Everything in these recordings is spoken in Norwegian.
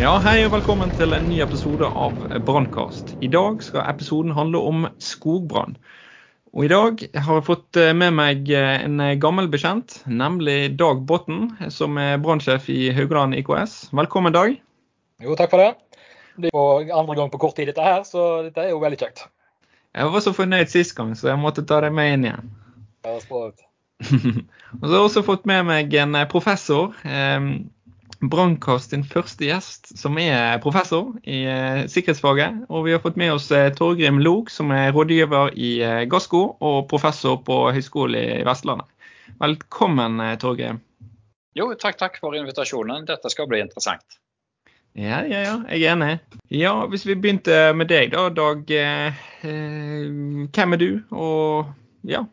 Ja, Hei og velkommen til en ny episode av Brannkast. I dag skal episoden handle om skogbrann. Og I dag har jeg fått eh, med meg eh, en gammel bekjent, nemlig Dag Botten, som er brannsjef i Haugaland IKS. Velkommen, Dag. Jo, takk for det. Det er andre gang på kort tid dette her, så dette er jo veldig kjekt. Jeg var så fornøyd sist gang, så jeg måtte ta deg med inn igjen. Ja, og så har jeg også fått med meg en professor. Eh, Brannkast sin første gjest, som er professor i eh, sikkerhetsfaget. Og vi har fått med oss eh, Torgrim Lok, som er rådgiver i eh, Gassco og professor på Høgskolen i Vestlandet. Velkommen, Torgrim. Jo, takk, takk for invitasjonen. Dette skal bli interessant. Ja, ja, ja, jeg er enig. Ja, Hvis vi begynte med deg, da, Dag. Hvem er du, og ja?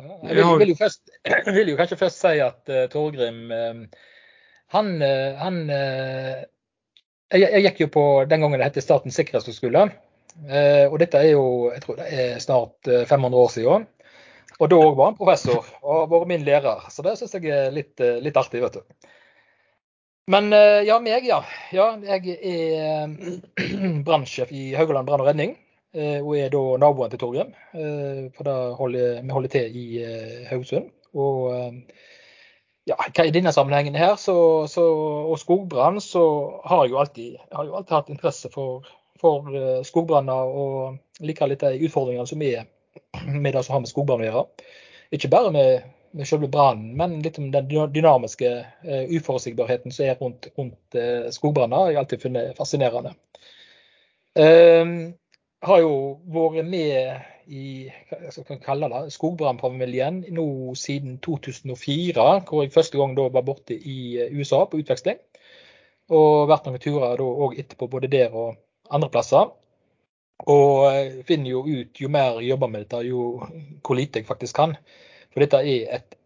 Jeg vil, vil, jo, først, vil jo, kanskje først si at uh, Torgrim uh, han, eh, han eh, jeg, jeg, gikk jo på den gangen det het Statens sikkerhetshøgskole. Eh, og dette er jo jeg tror det er snart 500 år siden. Og da òg var han professor og har vært min lærer. Så det syns jeg er litt, litt, artig, vet du. Men ja, meg, ja. ja jeg er brannsjef i Haugaland brann og redning. Og er da naboen til Torgrim. For da holder, vi holder til i Haugesund. Og ja, i denne sammenhengen her, så, så, og skogbrann, så har jeg jo alltid, har jo alltid hatt interesse for, for uh, skogbranner og liker litt de utfordringene som er med det som har med skogbrann å gjøre. Ikke bare med, med selve brannen, men litt om den dynamiske uh, uforutsigbarheten som er rundt, rundt uh, skogbranner. har alltid funnet fascinerende. Uh, har jo vært med i jeg kan kalle det, skogbrannfamilien nå siden 2004, hvor jeg første gang da var borte i eh, USA på utveksling. Og vært noen turer da òg etterpå, både der og andre plasser. Og eh, finner jo ut, jo mer jeg jobber med dette, jo hvor lite jeg faktisk kan. For dette er et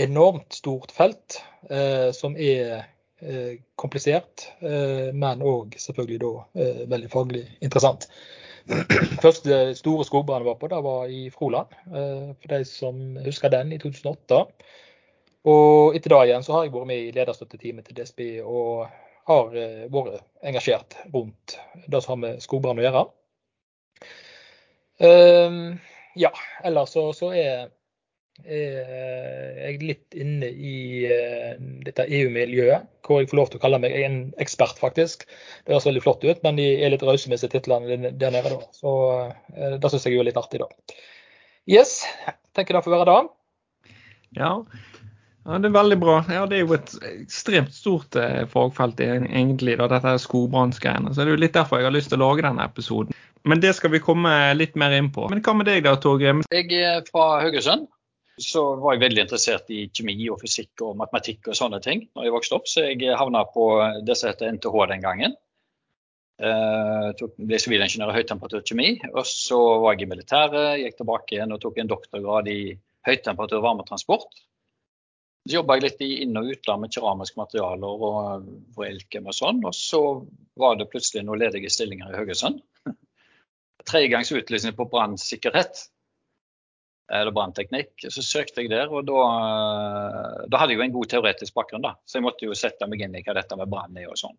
enormt stort felt eh, som er eh, komplisert, eh, men òg selvfølgelig da eh, veldig faglig interessant. Første store skogbrann var på, det var i Froland. Eh, for de som husker den, i 2008. Og etter da igjen så har jeg vært med i lederstøtteteamet til DSB og har eh, vært engasjert rundt det som har med skogbrann å gjøre. Um, ja, ellers så, så er jeg litt inne i uh, dette EU-miljøet, hvor jeg får lov til å kalle meg en ekspert, faktisk. Det høres veldig flott ut, men de er litt rause med disse titlene der nede, da. Så uh, det syns jeg er litt artig, da. Yes, tenker det får være det. Ja. ja, det er veldig bra. Ja, Det er jo et ekstremt stort uh, fagfelt egentlig, da, dette skogbrannskreiene. Så det er jo litt derfor jeg har lyst til å lage denne episoden. Men det skal vi komme litt mer inn på. Men hva med deg da, Torgrim? Jeg er fra Haugesund så var jeg veldig interessert i kjemi og fysikk og matematikk og sånne ting når jeg vokste opp, så jeg havna på det som heter NTH den gangen. Uh, tok, ble sivilingeniør i høytemperaturkjemi. Og så var jeg i militæret, gikk tilbake igjen og tok en doktorgrad i høytemperatur varmetransport. Så jobba jeg litt i inn- og utland med keramiske materialer og, og Elkem og sånn. Og så var det plutselig noen ledige stillinger i Haugesund. Tredjegangs utlysning på brannsikkerhet eller brannteknikk. Så søkte jeg der, og da, eh, da, hadde jeg jo en god teoretisk bakgrunn. da, Så jeg måtte jo sette meg inn i hva dette med brann er og sånn.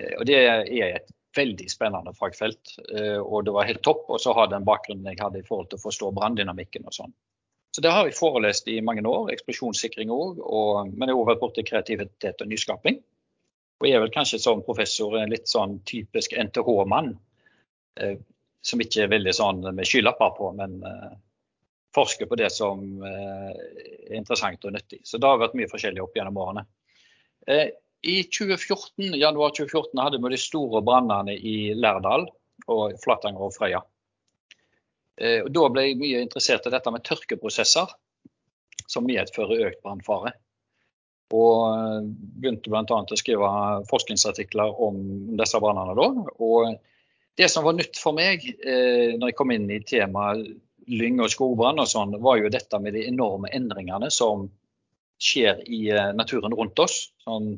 Eh, og det er et veldig spennende fagfelt, eh, og det var helt topp å ha den bakgrunnen jeg hadde i forhold til å forstå branndynamikken og sånn. Så det har jeg forelest i mange år, eksplosjonssikring òg, men jeg har òg vært borti kreativitet og nyskaping. Og jeg er vel kanskje som professor en litt sånn typisk NTH-mann, som ikke er veldig sånn med skylapper på, men forske på det som eh, er interessant og nyttig. Så det har vært mye forskjellig opp gjennom årene. Eh, I 2014, januar 2014 hadde vi de store brannene i Lærdal og Flatanger og Frøya. Eh, og da ble jeg mye interessert i dette med tørkeprosesser, som medfører økt brannfare. Og begynte bl.a. å skrive forskningsartikler om disse brannene da. Og det som var nytt for meg eh, når jeg kom inn i temaet lyng og skogbrann og sånn, var jo dette med de enorme endringene som skjer i naturen rundt oss. Sånn,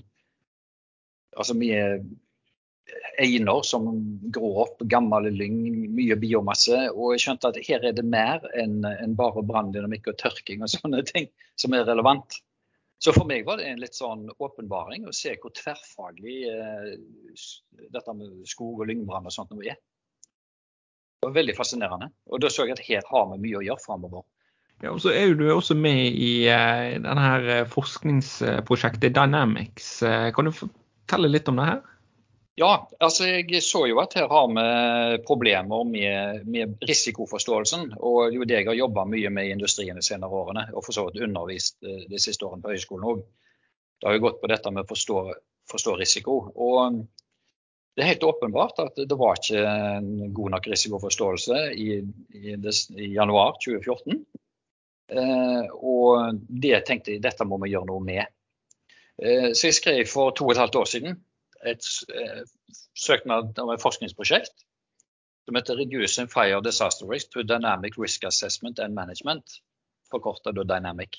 altså mye einer som gror opp, gammel lyng, mye biomasse. Og jeg skjønte at her er det mer enn en bare branndynamikk og tørking og sånne ting som er relevant. Så for meg var det en litt sånn åpenbaring å se hvor tverrfaglig eh, dette med skog- og lyngbrann og sånt nå er. Det var veldig fascinerende. Og da så jeg at her har vi mye å gjøre framover. Ja, og så er du også med i uh, denne her forskningsprosjektet Dynamics. Uh, kan du fortelle litt om det her? Ja, altså jeg så jo at her har vi problemer med, med risikoforståelsen. Og jo det jeg har jobba mye med i industrien de senere årene, og for så vidt undervist eh, de siste årene på høyskolen òg. Det har jo gått på dette med å forstå, forstå, risiko. Og det er helt åpenbart at det var ikke en god nok risikoforståelse i, i, i januar 2014. Eh, og det tenkte jeg dette må vi gjøre noe med. Eh, så jeg skrev for to og et halvt år siden et eh, søknad om et forskningsprosjekt som heter 'Reducing Fire Disaster Risk to Dynamic Risk Assessment and Management'. Forkorta da Dynamic.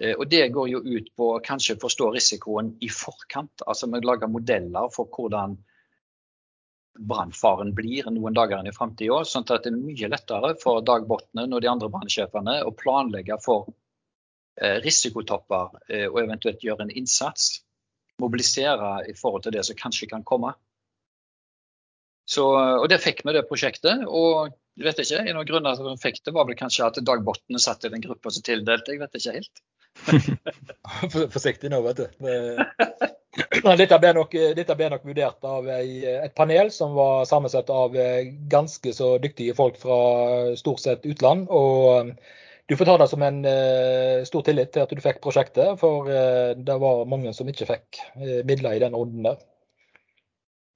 Eh, og Det går jo ut på å kanskje forstå risikoen i forkant. Altså Vi lager modeller for hvordan brannfaren blir noen dager inn i framtida. Sånn at det er mye lettere for Dag Botnen og de andre brannsjefene å planlegge for eh, risikotopper og eventuelt gjøre en innsats mobilisere i forhold til det som kanskje kan komme. Så, og det fikk vi, det prosjektet. Og jeg vet ikke, en av grunnene til at vi fikk det, var vel kanskje at Dag Botten satt i den gruppa som tildelte. Jeg vet ikke helt. Forsiktig nå, vet du. Dette ble, nok, dette ble nok vurdert av et panel som var sammensatt av ganske så dyktige folk fra stort sett utland. og du får ta det som en stor tillit til at du fikk prosjektet, for det var mange som ikke fikk midler i den runden der.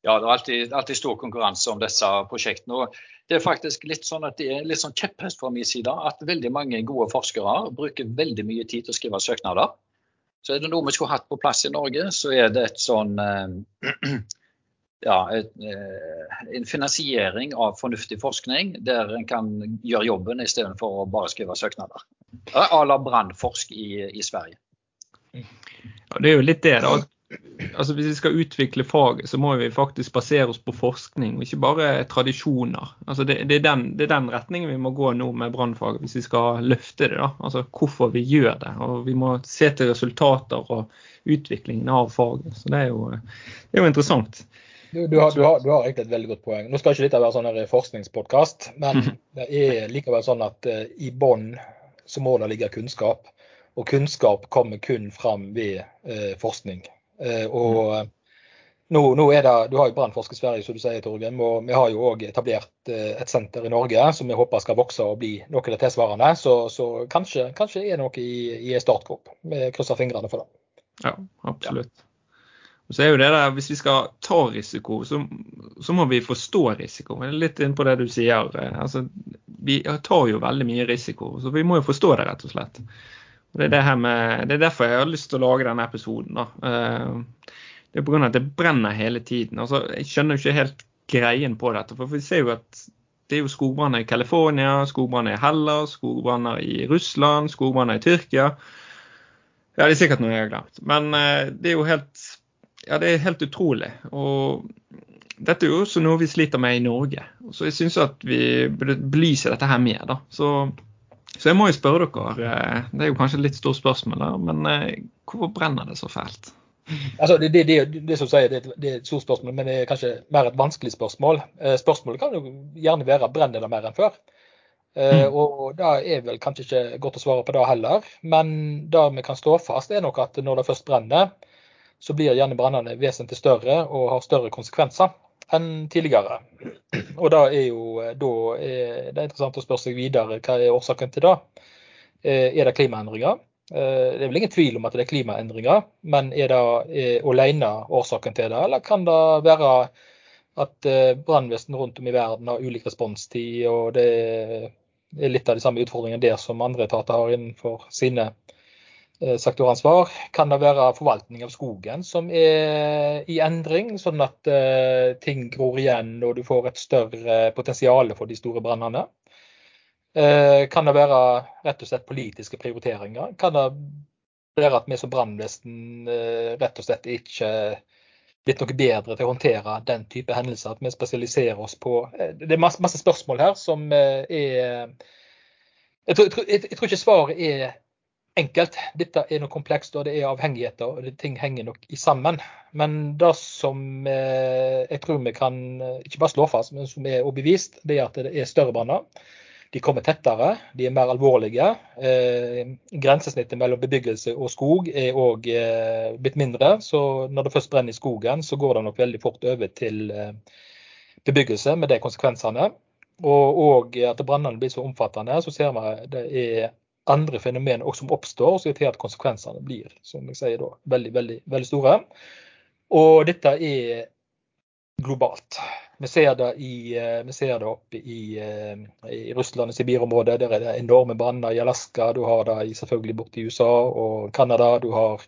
Ja, det er alltid, alltid, stor konkurranse om disse prosjektene. og Det er faktisk litt sånn at det er litt sånn kjepphest fra min side at veldig mange gode forskere bruker veldig mye tid til å skrive søknader. Så er det noe vi skulle hatt på plass i Norge, så er det et sånn ja, et, eh, en finansiering av fornuftig forskning der en kan gjøre jobben istedenfor å bare skrive søknader. A la Brannforsk i, i Sverige. Ja, det er jo litt det, da. Altså, hvis vi skal utvikle faget, så må vi faktisk basere oss på forskning, og ikke bare tradisjoner. Altså, det, det, er den, det, er den, retningen vi må gå nå med brannfaget, hvis vi skal løfte det. da. Altså Hvorfor vi gjør det. Og Vi må se til resultater og utviklingen av faget. Så Det er jo, det er jo interessant. Du, du, har, du, har, du, har, egentlig et veldig godt poeng. Nå skal ikke dette være sånn forskningspodkast, men mhm. det er likevel sånn at uh, i bånn så må det ligge kunnskap. Og kunnskap kommer kun fram ved uh, forskning. Uh, og mhm. nå, nå, det, Du har jo Brannforsker Sverige, som du sier, Torgrim. Og vi har jo òg etablert et senter i Norge som vi håper skal vokse og bli noe av tilsvarende. Så, så kanskje, kanskje er det noe i, i startgrop. Vi krysser fingrene for det. Ja, absolutt. Ja. Og så er jo det der, Hvis vi skal ta risiko, så, så må vi forstå risiko. Litt inn på det du sier. Eh, altså, vi tar jo veldig mye risiko, så vi må jo forstå det, rett og slett. Det, er det, med, det er derfor jeg har lyst til å lage denne episoden. da. Eh, det er pga. at det brenner hele tiden. Altså, Jeg skjønner jo ikke helt greien på dette. For vi ser jo at det er jo skogbranner i California, skogbranner i Hellas, skogbranner i Russland, skogbranner i Tyrkia. Ja, det er sikkert noe jeg har glemt. Men eh, det er jo helt ja, det er helt utrolig. Og dette er jo også noe vi sliter med i Norge. Så jeg syns at vi burde dette her mer, da. Så, så, jeg må jo spørre dere, eh, det er jo kanskje et litt stort spørsmål, der, men eh, hvorfor brenner det så fælt? Altså, det, det, det, det som sier, det, er et stort spørsmål, men det er kanskje mer et vanskelig spørsmål. Eh, spørsmålet kan jo gjerne være brenner det mer enn før. Mm. Og Det er vel kanskje ikke godt å svare på det heller, men det vi kan stå fast, er nok at når det først brenner, så blir gjerne brannene vesentlig større og har større konsekvenser enn tidligere. Og da er jo da er det interessant å spørre seg videre hva er årsaken til det. Eh, er det klimaendringer? Eh, det er vel ingen tvil om at det er klimaendringer, men er det alene årsaken til det, eller kan det være at eh, brannvesen rundt om i verden har ulik responstid, og det er litt av de samme utfordringene der som andre etater har innenfor sine Eh, sektoransvar. Kan det være forvaltning av skogen som er i endring, sånn at uh, ting gror igjen og du får et større potensial for de store brannene? Eh, kan det være rett og slett politiske prioriteringer? Kan det være at vi som brannvesen eh, rett og slett ikke blitt noe bedre til å håndtere den type hendelser? At vi spesialiserer oss på eh, Det er masse, masse spørsmål her som er jeg tror, jeg, jeg tror, ikke svaret er enkelt. Dette er noe komplekst, og det er avhengigheter, og ting henger nok i sammen. Men det som jeg tror vi kan ikke bare slå fast, men som er overbevist, det er at det er større branner. De kommer tettere, de er mer alvorlige. Eh, grensesnittet mellom bebyggelse og skog er òg eh, blitt mindre. Så når det først brenner i skogen, så går det nok veldig fort over til eh, bebyggelse med de konsekvensene. Og, og at brannene blir så omfattende, så ser vi det er andre fenomener også som oppstår, som gjør at konsekvensene blir som jeg sier da, veldig, veldig, veldig store. Og dette er globalt. Vi ser det, i, eh, vi ser det oppe i, eh, i Russland og Sibir-området. Der er det enorme branner i Alaska. Du har det selvfølgelig borte i USA og Canada. Du har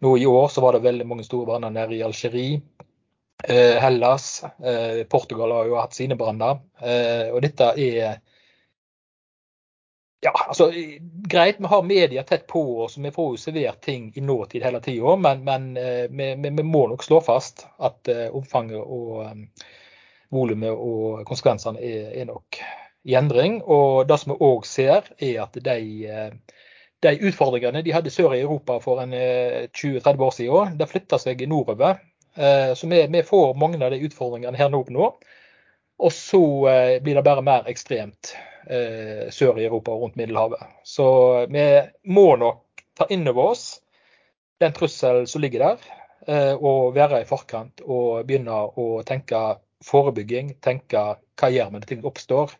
nå i år så var det veldig mange store branner nede i Algerie. Eh, Hellas. Portugal har jo hatt sine branner. og dette er ja, altså greit, vi har media tett på oss, vi får jo servert ting i nåtid hele tida. Men, men vi, vi, må nok slå fast at omfanget og volumet og konsekvensene er, er, nok i endring. Og det som vi òg ser, er at de, de, utfordringene de hadde sør i Europa for en 20-30 eh, år siden, det flytter seg nordover. Eh, så vi, vi, får mange av de utfordringene her nå. Og så eh, blir det bare mer ekstremt sør i Europa og rundt Middelhavet. Så vi må nok ta inn over oss den trusselen som ligger der, og være i forkant og begynne å tenke forebygging, tenke hva gjør vi når ting oppstår,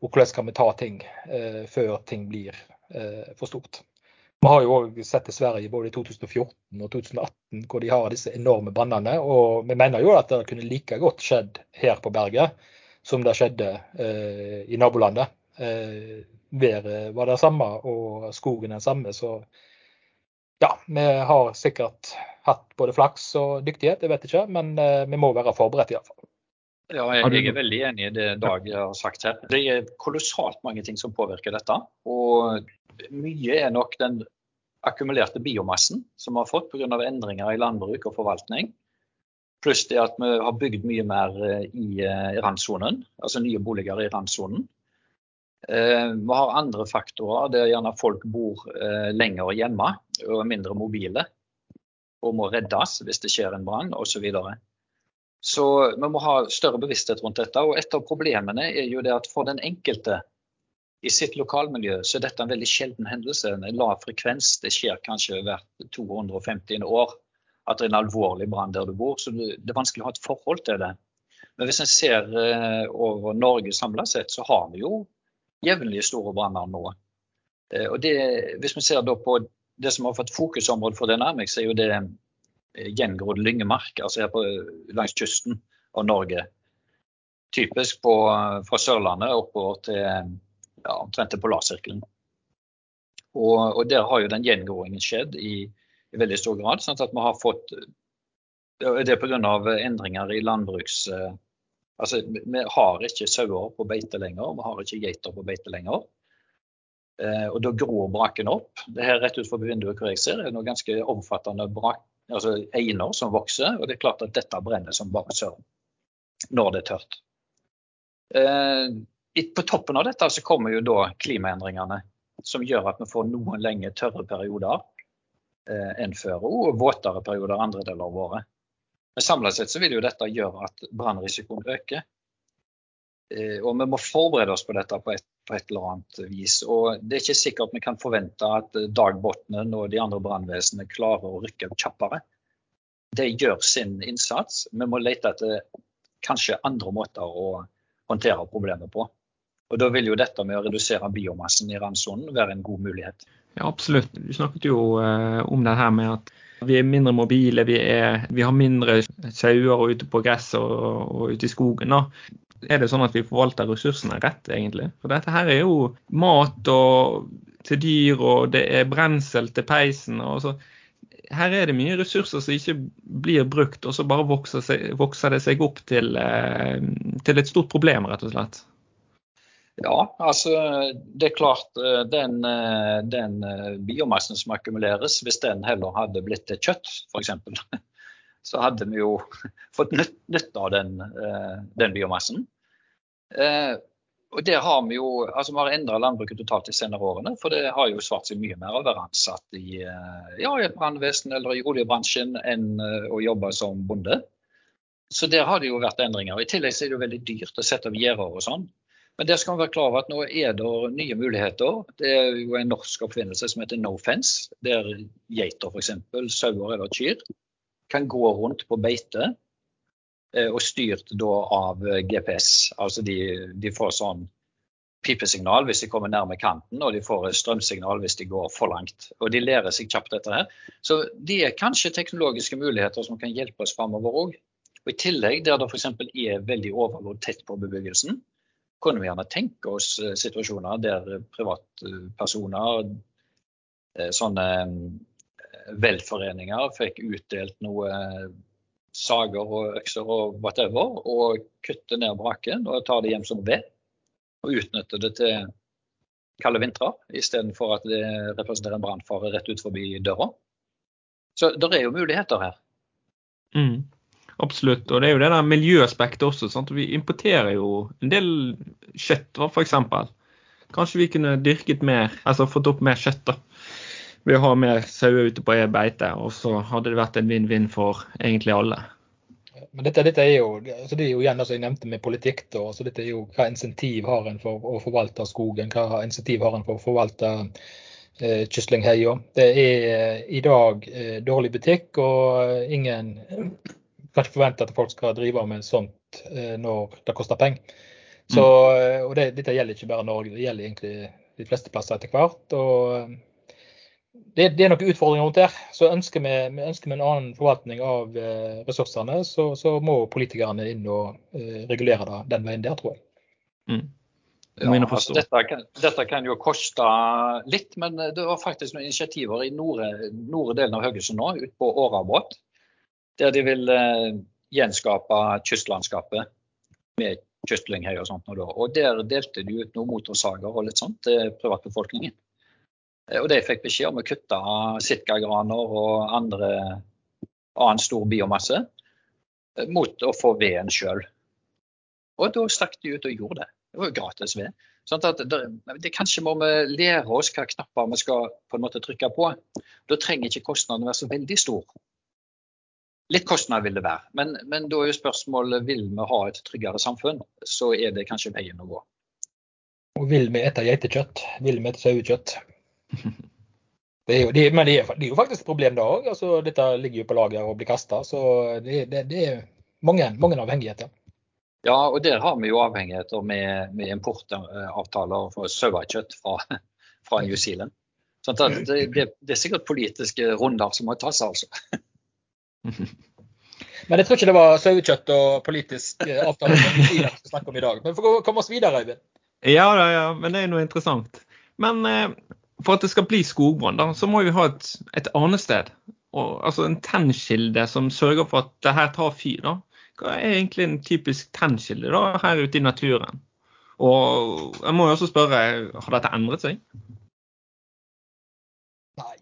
og hvordan kan vi ta ting eh, før ting blir eh, for stort. Vi har jo òg sett i Sverige både i 2014 og 2018 hvor de har disse enorme brannene. Og vi mener jo at det kunne like godt skjedd her på berget som det skjedde eh, i nabolandet. Eh, været var det samme og skogen den samme. Så ja, vi har sikkert hatt både flaks og dyktighet, jeg vet ikke. Men eh, vi må være forberedt iallfall. Ja, jeg, jeg, er veldig enig i det Dag har sagt her. Det er kolossalt mange ting som påvirker dette. Og mye er nok den akkumulerte biomassen som vi har fått pga. endringer i landbruk og forvaltning. Pluss det at vi har bygd mye mer eh, i eh, randsonen, altså nye boliger i randsonen. Eh, vi har andre faktorer der gjerne folk bor lenger hjemme og er mindre mobile og må reddes hvis det skjer en brann osv. Så vi må ha større bevissthet rundt dette. Og et av problemene er jo det at for den enkelte i sitt lokalmiljø så er dette en veldig sjelden hendelse. En lav frekvens. Det skjer kanskje hvert 250 år at det er en alvorlig brann der du bor. Så det er vanskelig å ha et forhold til det. Men hvis en ser eh, over Norge samla sett, så har vi jo jevnlig store branner nå. Eh, og det, hvis vi ser på det som har fått fokusområde for Dynamics, er jo det gjengrodd lyngemark, altså her på, langs kysten av Norge. Typisk på, fra Sørlandet oppover til ja, omtrent til polarsirkelen. Og, og, der har jo den gjengroingen skjedd i, i veldig stor grad. sånn at vi har fått Det er pga. endringer i landbruks... Altså, vi har ikke sauer på beite lenger, vi har ikke geiter på beite lenger. Eh, og da gror braken opp. Det her rett ut forbi vinduet hvor jeg ser, er noen ganske omfattende brak, altså einer som vokser. Og det er klart at dette brenner som bare søren når det er tørt. Eh, på toppen av dette så kommer jo da klimaendringene, som gjør at vi får noen lenge tørre perioder eh, enn før, og våtere perioder andre deler av året. Men samlet sett så vil jo dette gjøre at brannrisikoen øker. Eh, og vi må forberede oss på dette på et, på et, eller annet vis. Og det er ikke sikkert vi kan forvente at Dagbotnen og de andre brannvesenene klarer å rykke opp kjappere. De gjør sin innsats. Vi må lete etter kanskje andre måter å håndtere problemet på. Og Da vil jo dette med å redusere biomassen i randsonen være en god mulighet. Ja, Absolutt. Du snakket jo eh, om det her med at vi er mindre mobile, vi, er, vi har mindre sauer ute på gress og, og ute i skogen. Da er det sånn at vi forvalter ressursene rett, egentlig? For dette her er jo mat og, til dyr, og det er brensel til peisen. og så her er det mye ressurser som ikke blir brukt, og så bare vokser, seg, vokser det seg opp til, eh, til, et stort problem, rett og slett. Ja, altså det er klart den, den biomassen som akkumuleres, hvis den heller hadde blitt til kjøtt f.eks., så hadde vi jo fått nytte av den, den biomassen. Og der har Vi jo, altså vi har endra landbruket totalt de senere årene. For det har jo svart seg mye mer å være ansatt i, eh, ja, i et eller i oljebransjen enn eh, å jobbe som bonde. Så der har det jo vært endringer. I tillegg er det jo veldig dyrt å sette opp gjerder og sånn. Men der skal vi være klar over at nå er det nye muligheter. Det er jo en norsk oppfinnelse som heter no fence, der geiter f.eks., sauer eller kyr, kan gå rundt på beite Eh, og styrt da av eh, GPS. Altså de, de, får sånn pipesignal hvis de kommer nærme kanten, og de får strømsignal hvis de går for langt. Og de lærer seg kjapt dette her. Så det er kanskje teknologiske muligheter som kan hjelpe oss framover òg. Og I tillegg, der det f.eks. er veldig overlodd tett på bebyggelsen, kunne vi gjerne tenke oss eh, situasjoner der privatpersoner, sånne velforeninger, fikk utdelt noe sager og økser og whatever, og kutter ned braken og tar det hjem som ved. Og utnytter det til kalde vintre, istedenfor at det representerer en brannfare rett ut forbi døra. Så det er jo muligheter her. Mm, absolutt. Og det er jo det der miljøaspektet også. Sant? Vi importerer jo en del kjøtt, f.eks. Kanskje vi kunne dyrket mer, altså fått opp mer kjøtt. da ved å ha mer sauer ute på beite, og så hadde det vært en vinn-vinn for egentlig alle. Men dette, dette er, jo, altså det er jo igjen det jeg nevnte med politikk. Da, altså dette er jo Hva insentiv har en for å forvalte skogen? Hva insentiv har en for å forvalte eh, Kyslingheia? Det er eh, i dag eh, dårlig butikk, og ingen kan ikke forvente at folk skal drive med sånt eh, når det koster penger. Så, mm. Eh, og det, Dette gjelder ikke bare Norge, det gjelder egentlig de fleste plasser etter hvert. og det, det, er noen utfordringer rundt der. Så ønsker vi, vi ønsker en annen forvaltning av eh, ressursene, så, så, må politikerne inn og eh, regulere det den veien der, tror jeg. Mm. Ja, altså, dette, kan, dette, kan, jo koste litt, men det var faktisk noen initiativer i nordre, nordre delen av Haugesund nå, ute på Årabrot, der de vil eh, gjenskape kystlandskapet med kystlinghøy og sånt. Og, og der delte de ut noen motorsager og litt sånt til privatbefolkningen. Eh, og de fikk beskjed om å kutte sitkagraner og andre, annen stor biomasse eh, mot å få veden sjøl. Og da stakk de ut og gjorde det. Det var jo gratis ved. Sånn at det, det, kanskje må vi lære oss hva knapper vi skal på en måte trykke på. Da trenger ikke kostnaden være så veldig stor. Litt kostnad vil det være, men, men da er jo spørsmålet vil vi ha et tryggere samfunn. Så er det kanskje veien å gå. Og vil vi ete geitekjøtt? Vil vi ete sauekjøtt? Det er jo, det, men det er, det er, jo faktisk et problem da òg. Altså, dette ligger jo på lager og blir kasta. Så det, det, det, er mange, mange avhengigheter. Ja, og der har vi jo avhengigheter med, med importavtaler for sauekjøtt fra, fra New Zealand. Sånn det, det, er sikkert politiske runder som må tas, altså. Men jeg tror ikke det var sauekjøtt og politisk avtale vi skal snakke om i dag. Men vi får komme oss videre, Øyvind. Ja, ja, ja, men det er noe interessant. Men eh, for at det skal bli skogbrann, så må vi ha et, et arnested. Og, altså en tennkilde som sørger for at det her tar fyr. da. Hva er egentlig en typisk tennkilde da, her ute i naturen? Og jeg må jo også spørre, har dette endret seg? Nei,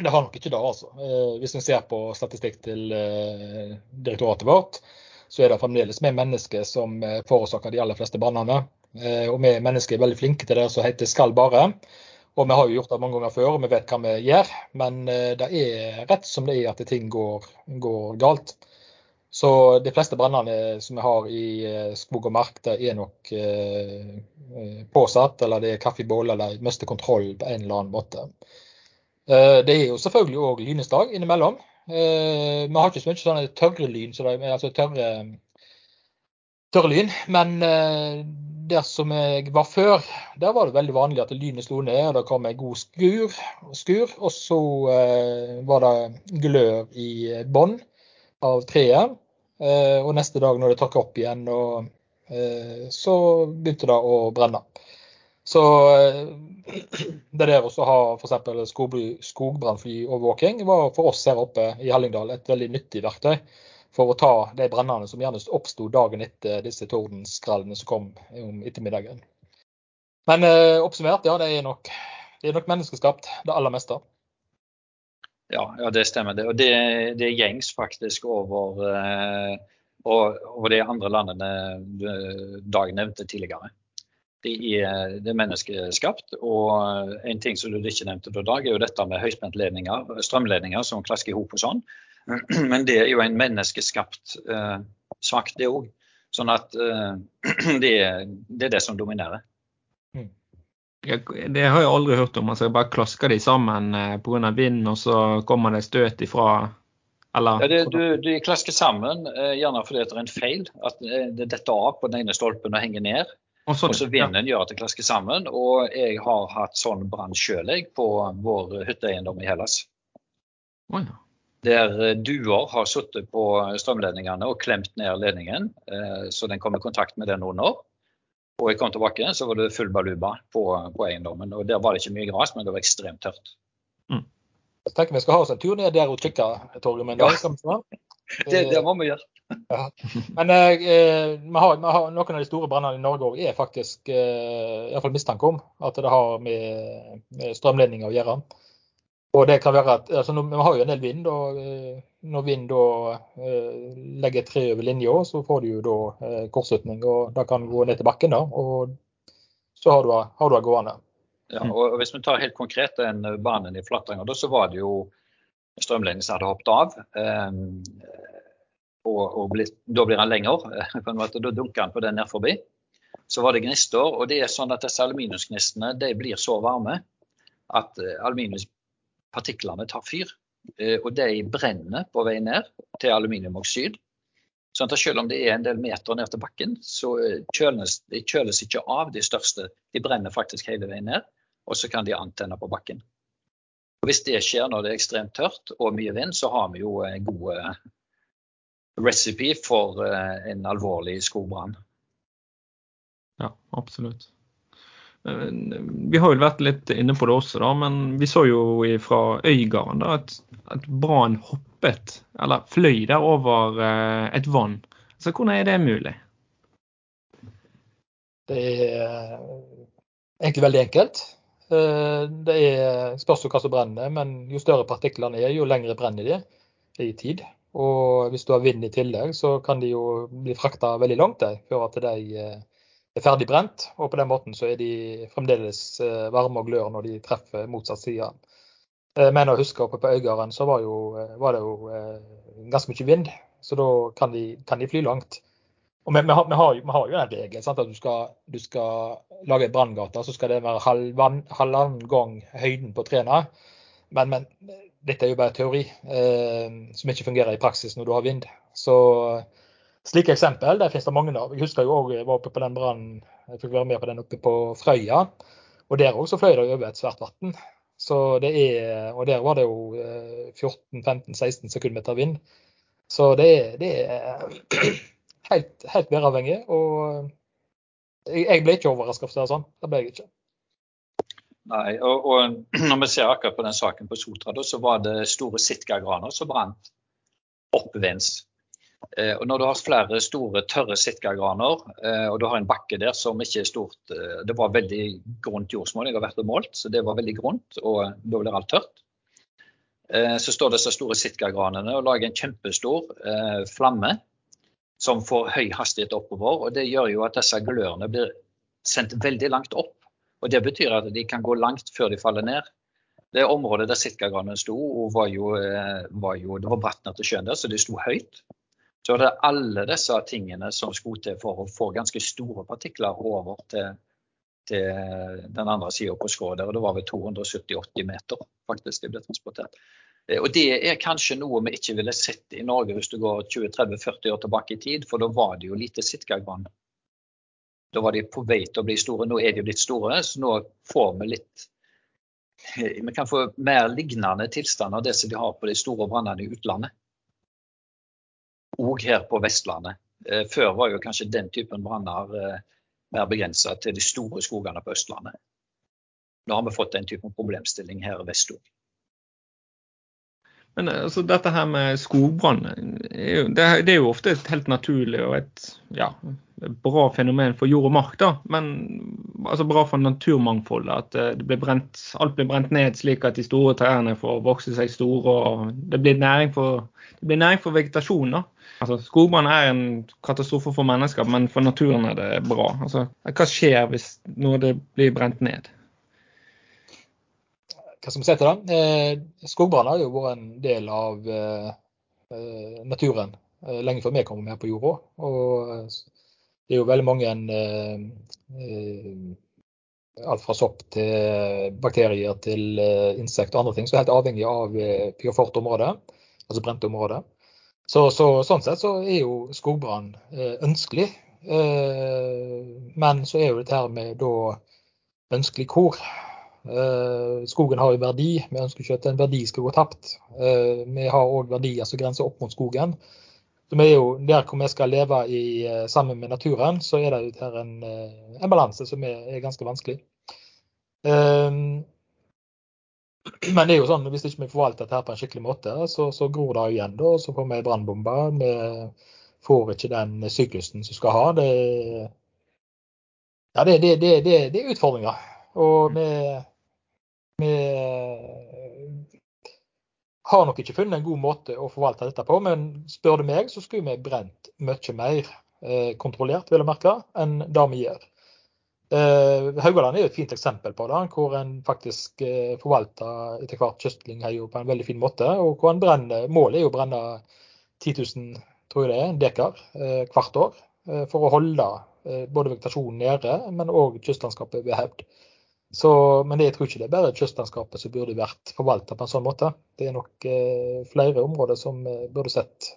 det har nok ikke det, altså. Eh, hvis vi ser på statistikk til eh, direktoratet vårt, så er det fremdeles vi mennesker som eh, forårsaker de aller fleste brannene. Og vi mennesker er veldig flinke til det som heter skal bare. Og vi har jo gjort det mange ganger før, og vi vet hva vi gjør. Men det er rett som det er at ting går, går galt. Så de fleste brannene som vi har i skog og mark, det er nok påsatt, eller det er kaffebål, eller mister kontroll på en eller annen måte. Eh, det er jo selvfølgelig òg dag innimellom. Eh, vi har ikke så mye sånne tørre lyn, så er altså tørre, tørre lyn. Men eh, der som jeg var før, der var det veldig vanlig at lynet slo ned. og Det kom en god skur, skur og så var det glør i bånn av treet. Og neste dag når det tørka opp igjen, og, så begynte det å brenne. Så eh, det der å ha f.eks. Skog, skogbrannflyovervåking var for oss her oppe i Hallingdal et veldig nyttig verktøy for å ta de brannene som gjerne oppsto dagen etter disse tordenskrallene som kom om ettermiddagen. Men eh, oppsummert, ja, det er nok, det er nok menneskeskapt, det aller meste. Ja, ja, det stemmer. det. Og det, det er gjengs faktisk over, eh, over de andre landene Dag nevnte tidligere. Det er, det er, menneskeskapt. Og en ting som du ikke nevnte da, Dag, er jo dette med høyspentledninger, strømledninger som klasker i hop og sånn. Men det er jo en menneskeskapt eh, sak, det òg. Sånn at eh, det, det, er det som dominerer. Jeg, det har jeg aldri hørt om. altså jeg Bare klasker de sammen eh, pga. vind, og så kommer det støt ifra eller? Ja, det, du, de klasker sammen eh, gjerne fordi det er en feil. At eh, det detter av på den ene stolpen og henger ned. Og, og så vinden ja. gjør at det klasker sammen. Og jeg har hatt sånn brann sjøl på vår hytteeiendom i Hellas. Oh, ja der eh, duer har sittet på strømledningene og klemt ned ledningen, eh, så den kom i kontakt med den under. Og jeg kom tilbake, så var det full baluba på, på eiendommen. og Der var det ikke mye gras, men det var ekstremt tørt. Mm. Jeg tenker vi skal ha oss en tur ned der og kikke, Torgeir. Ja. Det, det, må vi gjøre. Ja. Men eh, eh, vi, har, vi, har, noen av de store brannene i Norge er faktisk eh, iallfall mistanke om at det har med, med strømledninger å gjøre. Og det kan være at, altså, Vi har jo en del vind, og eh, når vind da eh, legger tre over linja, så får du jo da eh, kortslutning. og Da kan gå ned til bakken, da, og så har du, har du det gående. Ja, og Hvis vi tar helt konkret den banen i Flatanger, så var det jo strømledningen som hadde hoppet av. Um, og, og bli, Da blir den lengre, på en måte, Da dunker den på den ned forbi. Så var det gnister. og det er sånn at Disse aluminiumsgnistene de blir så varme at aluminiumspartiklene tar fyr. Eh, og de brenner på vei ned til aluminiumoksid. Sånn at selv om det er en del meter ned til bakken, så eh, kjøles de kjøles ikke av de største. De brenner faktisk hele veien ned, og så kan de antenne på bakken. Og hvis det skjer når det er ekstremt tørt og mye vind, så har vi jo en eh, recipe for en alvorlig skogbrann. Ja, absolutt. Vi har jo vært litt inne på det også, da, men vi så jo fra Øygarden da, at, at brannen hoppet, eller fløy der over eh, et vann. Så hvordan er det mulig? Det er egentlig veldig enkelt. Eh, det er spørs hva som brenner, men jo større partiklene er, jo lengre brenner de i tid. Og hvis du har vind i tillegg, så kan de jo bli frakta veldig langt før at de eh, er ferdig brent. Og på den måten så er de fremdeles eh, varme og glør når de treffer motsatt side. Eh, men å huske oppe på Øygarden så var, jo, var, det jo ganske mye vind, så da kan de, kan de fly langt. Og vi, vi, har, vi, har, vi, har, jo en regel sant? at du skal, du skal lage en branngate, så skal det være halvannen gang høyden på trærne. Men, men, dette er jo bare teori eh, som ikke fungerer i praksis når du har vind. Så Slike eksempel det finnes det mange av. Jeg husker jo òg jeg var oppe på den brannen, jeg fikk være med på den oppe på Frøya. Og der òg fløy det over et svært vann. Så det er, og der var det jo 14-15-16 eh, sekundmeter vind. Så det er, det er helt, helt væravhengig. Og jeg ble ikke overraska, for å si det sånn. Det ble jeg ikke. Nei, og, og, når vi ser akkurat på den saken på Sotra, så var det store sitkagraner som brant oppvinds. Eh, og når du har flere store, tørre sitkagraner, eh, og du har en bakke der som ikke er stort eh, Det var veldig grunt jordsmonn, jeg har vært og målt, så det var veldig grunt, og da blir alt tørt. Så står disse store sitkagranene og lager en kjempestor flamme som får høy hastighet oppover. og Det gjør jo at disse glørne blir sendt veldig langt opp. Og Det betyr at de kan gå langt før de faller ned. Det området der sitkagranene sto, var jo, var jo, det var bratt ned til sjøen der, så de sto høyt. Så det er alle disse tingene som skulle til for å få ganske store partikler over til, til den andre sida på skrå der. Og det var vel 270-80 meter faktisk de ble transportert. Eh, og Det er kanskje noe vi ikke ville sett i Norge hvis du går 20-30-40 år tilbake i tid, for da var det jo lite sitkagrann. Da var de på vei til å bli store. Nå er de jo blitt store, så nå får vi litt eh, Vi kan få mer lignende tilstander av det som de har på de store brannene i utlandet òg her på Vestlandet. Eh, før var jo kanskje den typen branner eh, mer begrensa til de store skogene på Østlandet. Nå har vi fått den typen problemstilling her vest òg. Men eh, altså, dette her med skogbrann, det, er jo ofte et helt naturlig og et ja, bra fenomen for jord og mark, da. Men altså bra for naturmangfoldet. At eh, blir brent, alt blir brent ned slik at de store trærne får vokse seg store. og Det blir næring for, blir næring for vegetasjon. da. Altså, Skogbrann er en katastrofe for mennesker, men for naturen er det bra. Altså, hva skjer hvis noe blir brent ned? Hva skal vi si til det? Eh, Skogbrann har jo vært en del av eh, eh, naturen lenge før vi kom med på jorda. Og det er jo veldig mange alt fra sopp til bakterier til insekter og andre ting som er helt avhengig av pyofort område, altså brente områder. Så, så, sånn sett så er jo skogbrann ønskelig. Men så er jo dette her med da ønskelig hvor. Eh, skogen har jo verdi. Vi ønsker ikke at en verdi skal gå tapt. Eh, vi har òg verdier som grenser opp mot skogen. Så vi er jo Der hvor vi skal leve i, eh, sammen med naturen, så er det her en, en balanse som er, er ganske vanskelig. Men det er jo sånn, hvis ikke vi forvalter dette her på en skikkelig måte, så, så gror det igjen. da, Så får vi brannbomber. Vi får ikke den syklusen som skal ha. Det, ja, det, det, det, det er utfordringer. Og vi, vi har nok ikke funnet en god måte å forvalte dette på, men spør du meg, så skulle vi brent mye mer eh, kontrollert, vil jeg merke, enn det vi gjør. Eh, Haugaland er jo et fint eksempel på det, hvor en faktisk eh, forvalter etter hvert kystlyngheier på en veldig fin måte. og hvor en brenner, Målet er jo å brenne 10 000 tror jeg det er, dekar eh, hvert år for å holde både vegetasjonen nede, men òg kystlandskapet ved hevd. Så, men jeg tror ikke det er bare kystlandskapet som burde vært forvalta på en sånn måte. Det er nok flere områder som burde sett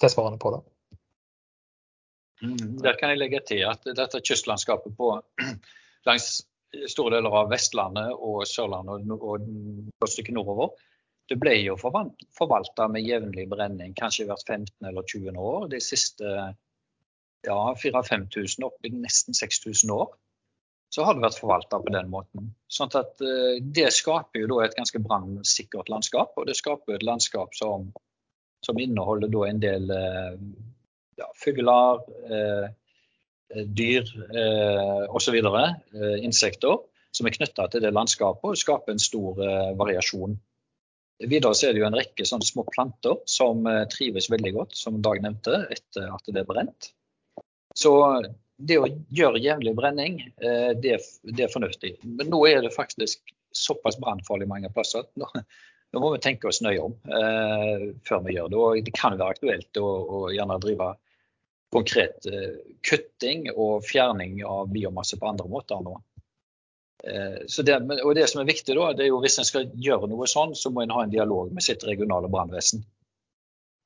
tilsvarende på det. Mm, der kan jeg legge til at dette kystlandskapet på, langs store deler av Vestlandet og Sørlandet og, et stykke nordover, det ble jo forvalta med jevnlig brenning kanskje hvert 15 eller 20 år. De siste ja, 4000-5000, opp i nesten 6000 år, så har det vært forvalta på den måten. Sånn at uh, Det skaper jo da et ganske brannsikkert landskap, og det skaper et landskap som, som inneholder en del uh, ja, fugler, eh, eh, dyr eh, osv. Eh, insekter som er knytta til det landskapet og skaper en stor eh, variasjon. Videre er det jo en rekke sånne små planter som eh, trives veldig godt, som Dag nevnte, etter at det er brent. Så det å gjøre jevnlig brenning, eh, det, det, er fornuftig. Men nå er det faktisk såpass brannfarlig mange plasser. Nå, nå må vi tenke oss nøye om eh, før vi gjør det. Og det kan være aktuelt å, å gjerne drive konkret eh, kutting og fjerning av biomasse på andre måter nå. Eh, det, og det som er viktig da, det er jo Hvis en skal gjøre noe sånn, så må en ha en dialog med sitt regionale brannvesen.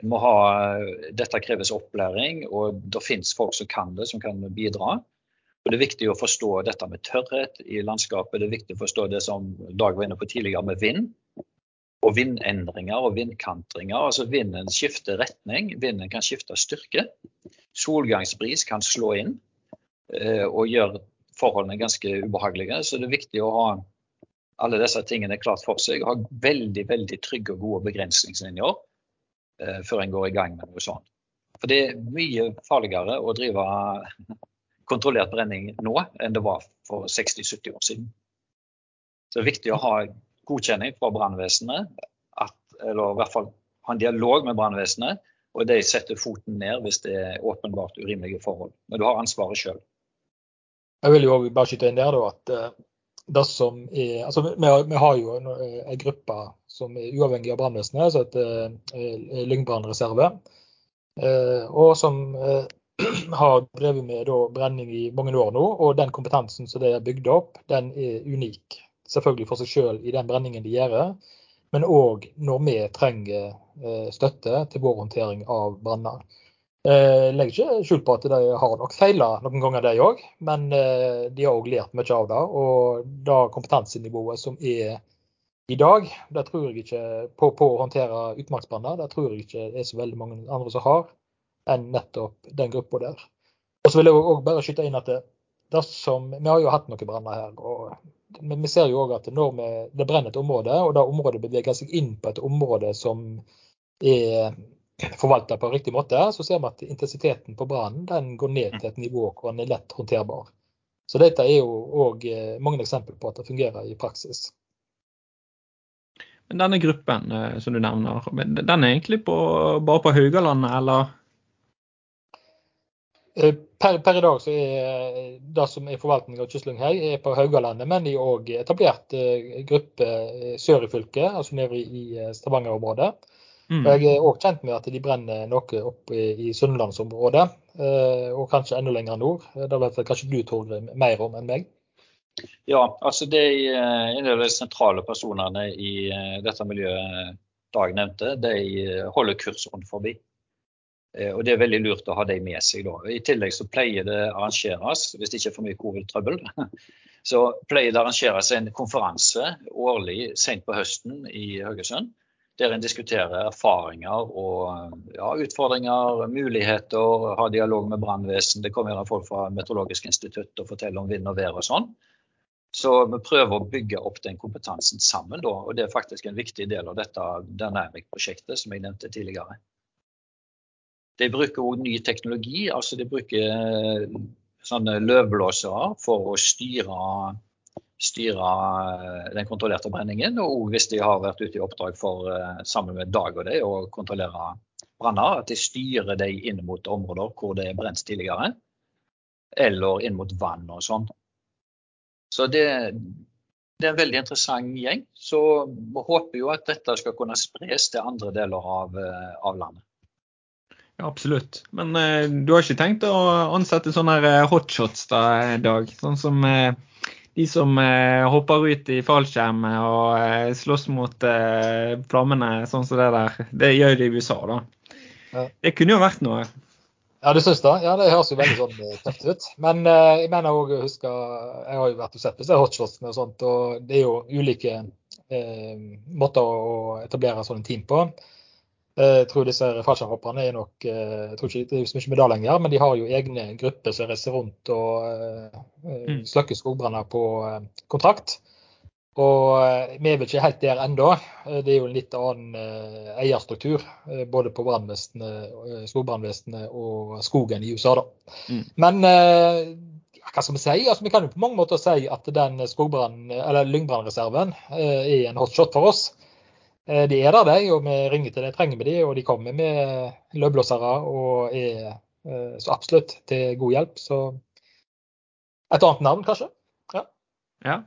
Dette kreves opplæring, og det finnes folk som kan det, som kan bidra. Og Det er viktig å forstå dette med tørrhet i landskapet. Det er viktig å forstå det som Dag var inne på tidligere med vind. Og vindendringer og vindkantringer. Altså Vinden skifter retning, vinden kan skifte styrke. Solgangsbris kan slå inn eh, og gjøre forholdene ganske ubehagelige. Så det er viktig å ha alle disse tingene klart for seg. Ha veldig veldig trygge og gode begrensningslinjer eh, før en går i gang med noe sånt. For det er mye farligere å drive kontrollert brenning nå enn det var for 60-70 år siden. Så det er viktig å ha godkjenning fra brannvesenet, eller i hvert fall ha en dialog med brannvesenet og de setter foten ned hvis det er åpenbart urimelige forhold. Men du har ansvaret sjøl. Jeg vil jo bare skyte inn der da, at eh, det som er, altså vi, vi har jo en, eh, en, gruppe som er uavhengig av brannvesenet, som heter eh, Lyngbrannreserve. Og som har drevet med da, brenning i mange år nå. Og den kompetansen som de har bygd opp, den er unik. Selvfølgelig for seg sjøl i den brenningen de gjør men òg når vi trenger eh, støtte til vår håndtering av branner. Jeg eh, legger ikke skjul på at de har nok feila noen ganger, de òg, men eh, de har òg lært mye av det. Og det kompetansenivået som er i dag, det tror jeg ikke på, på å håndtere utmarksbranner, det tror jeg ikke er så veldig mange andre som har, enn nettopp den gruppa der. Og så vil jeg òg bare skyte inn at det, det som, Vi har jo hatt noen branner her. og vi ser jo òg at når vi, det brenner et område, og det området beveger seg inn på et område som er forvalta på riktig måte, så ser vi at intensiteten på brannen går ned til et nivå hvor den er lett håndterbar. Så dette er jo òg eh, mange eksempler på at det fungerer i praksis. Men denne gruppen eh, som du nevner, den er egentlig på, bare på Haugalandet, eller? Eh, per, per, i dag så er det som er forvaltning av Kystlynghei er på Haugalandet, men de har òg etablert gruppe sør i fylket, altså nede i Stavanger-området. Mm. Jeg er òg kjent med at de brenner noe opp i, i sunnlandsområdet, eh, og kanskje enda lenger nord. Det vet kanskje du Torgrim mer om enn meg? Ja, altså det er eh, en av de sentrale personene i eh, dette miljøet Dag nevnte, de holder kurs rundt forbi. Og Det er veldig lurt å ha dem med seg. da. I tillegg så pleier det arrangeres, hvis det ikke er for mye covid-trøbbel, så pleier det arrangeres en konferanse årlig sent på høsten i Haugesund der en diskuterer erfaringer og ja, utfordringer, muligheter, har dialog med brannvesen. Det kommer folk fra Meteorologisk institutt og forteller om vind og vær og sånn. Så vi prøver å bygge opp den kompetansen sammen, da, og det er faktisk en viktig del av dette Dynamic-prosjektet som jeg nevnte tidligere. De bruker òg ny teknologi, altså de bruker eh, sånne løvblåsere for å styre styre eh, den kontrollerte brenningen. Og hvis de har vært ute i oppdrag for, eh, sammen med Dag og de å kontrollere branner, at de styrer dem inn mot områder hvor det er brent tidligere. Eller inn mot vann og sånn. Så det, det, er en veldig interessant gjeng. Så vi håper jo at dette skal kunne spres til andre deler av, eh, av landet. Ja, absolutt. Men eh, du har ikke tenkt å ansette sånne hotshots da, Dag? Sånn som eh, de som eh, hopper ut i fallskjerm og eh, slåss mot eh, flammene, sånn som det der. Det gjør de i USA, da. Ja. Det kunne jo vært noe. Ja, du syns det? Ja, det høres jo veldig sånn eh, tøft ut. Men eh, jeg mener òg å huske Jeg har jo vært og sett disse hotshotsene og sånt, og det er jo ulike eh, måter å etablere sånne team på. Eh, jeg tror disse fallskjermhopperne er nok eh, Jeg tror ikke de driver så mye med det lenger, men de har jo egne grupper som reiser rundt og uh, mm. slukker skogbranner på kontrakt. Og vi er vel ikke helt der ennå. Det er jo en litt annen eierstruktur både på skogbrannvesenet og skogen i USA. da. Mm. Men hva skal vi si? Altså, vi kan jo på mange måter si at den lyngbrannreserven er en hotshot for oss. Eh, de er der, de, og vi ringer til dem, trenger vi de, og de kommer med løvblåsere og er eh, så absolutt til god hjelp. Så et annet navn, kanskje. Ja. ja.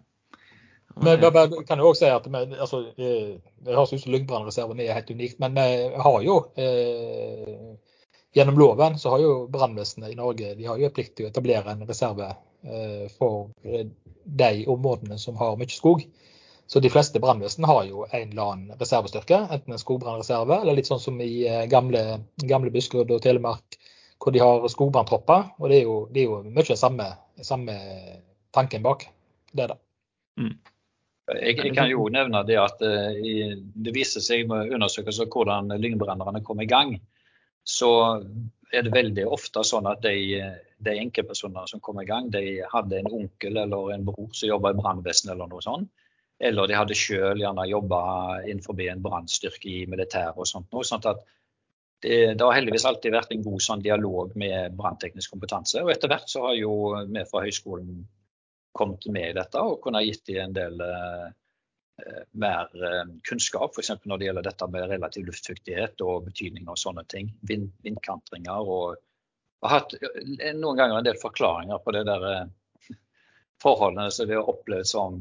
Men vi kan jo også si at vi, altså, Det høres ut som Lyngbrannreserven er helt unikt, men vi har jo eh, Gjennom loven så har jo brannvesenet i Norge de har jo plikt til å etablere en reserve eh, for de områdene som har mye skog. Så de fleste brannvesen har jo en eller annen reservestyrke, enten en skogbrannreserve eller litt sånn som i eh, gamle, gamle Buskerud og Telemark, hvor de har skogbranntropper. Og det er jo, det er jo mye samme, samme tanken bak det. da. Mm. Jeg, jeg, kan jo nevne det at uh, det viser seg med undersøkelser hvordan lyngbrennerne kom i gang. Så er det veldig ofte sånn at de, de enkeltpersonene som kom i gang, de hadde en onkel eller en bror som jobba i brannvesenet eller noe sånt. Eller de hadde sjøl gjerne jobba innenfor en brannstyrke i militæret og sånt. Noe, sånt at det, det, har heldigvis alltid vært en god sånn, dialog med brannteknisk kompetanse. Og etter hvert så har jo vi fra høyskolen kommet med i dette og kunnet gitt dem en del eh, mer eh, kunnskap, f.eks. når det gjelder dette med relativ luftfuktighet og betydning av sånne ting. Vind, vindkantringer og har hatt eh, noen ganger en del forklaringer på det der eh, forholdene som vi har opplevd som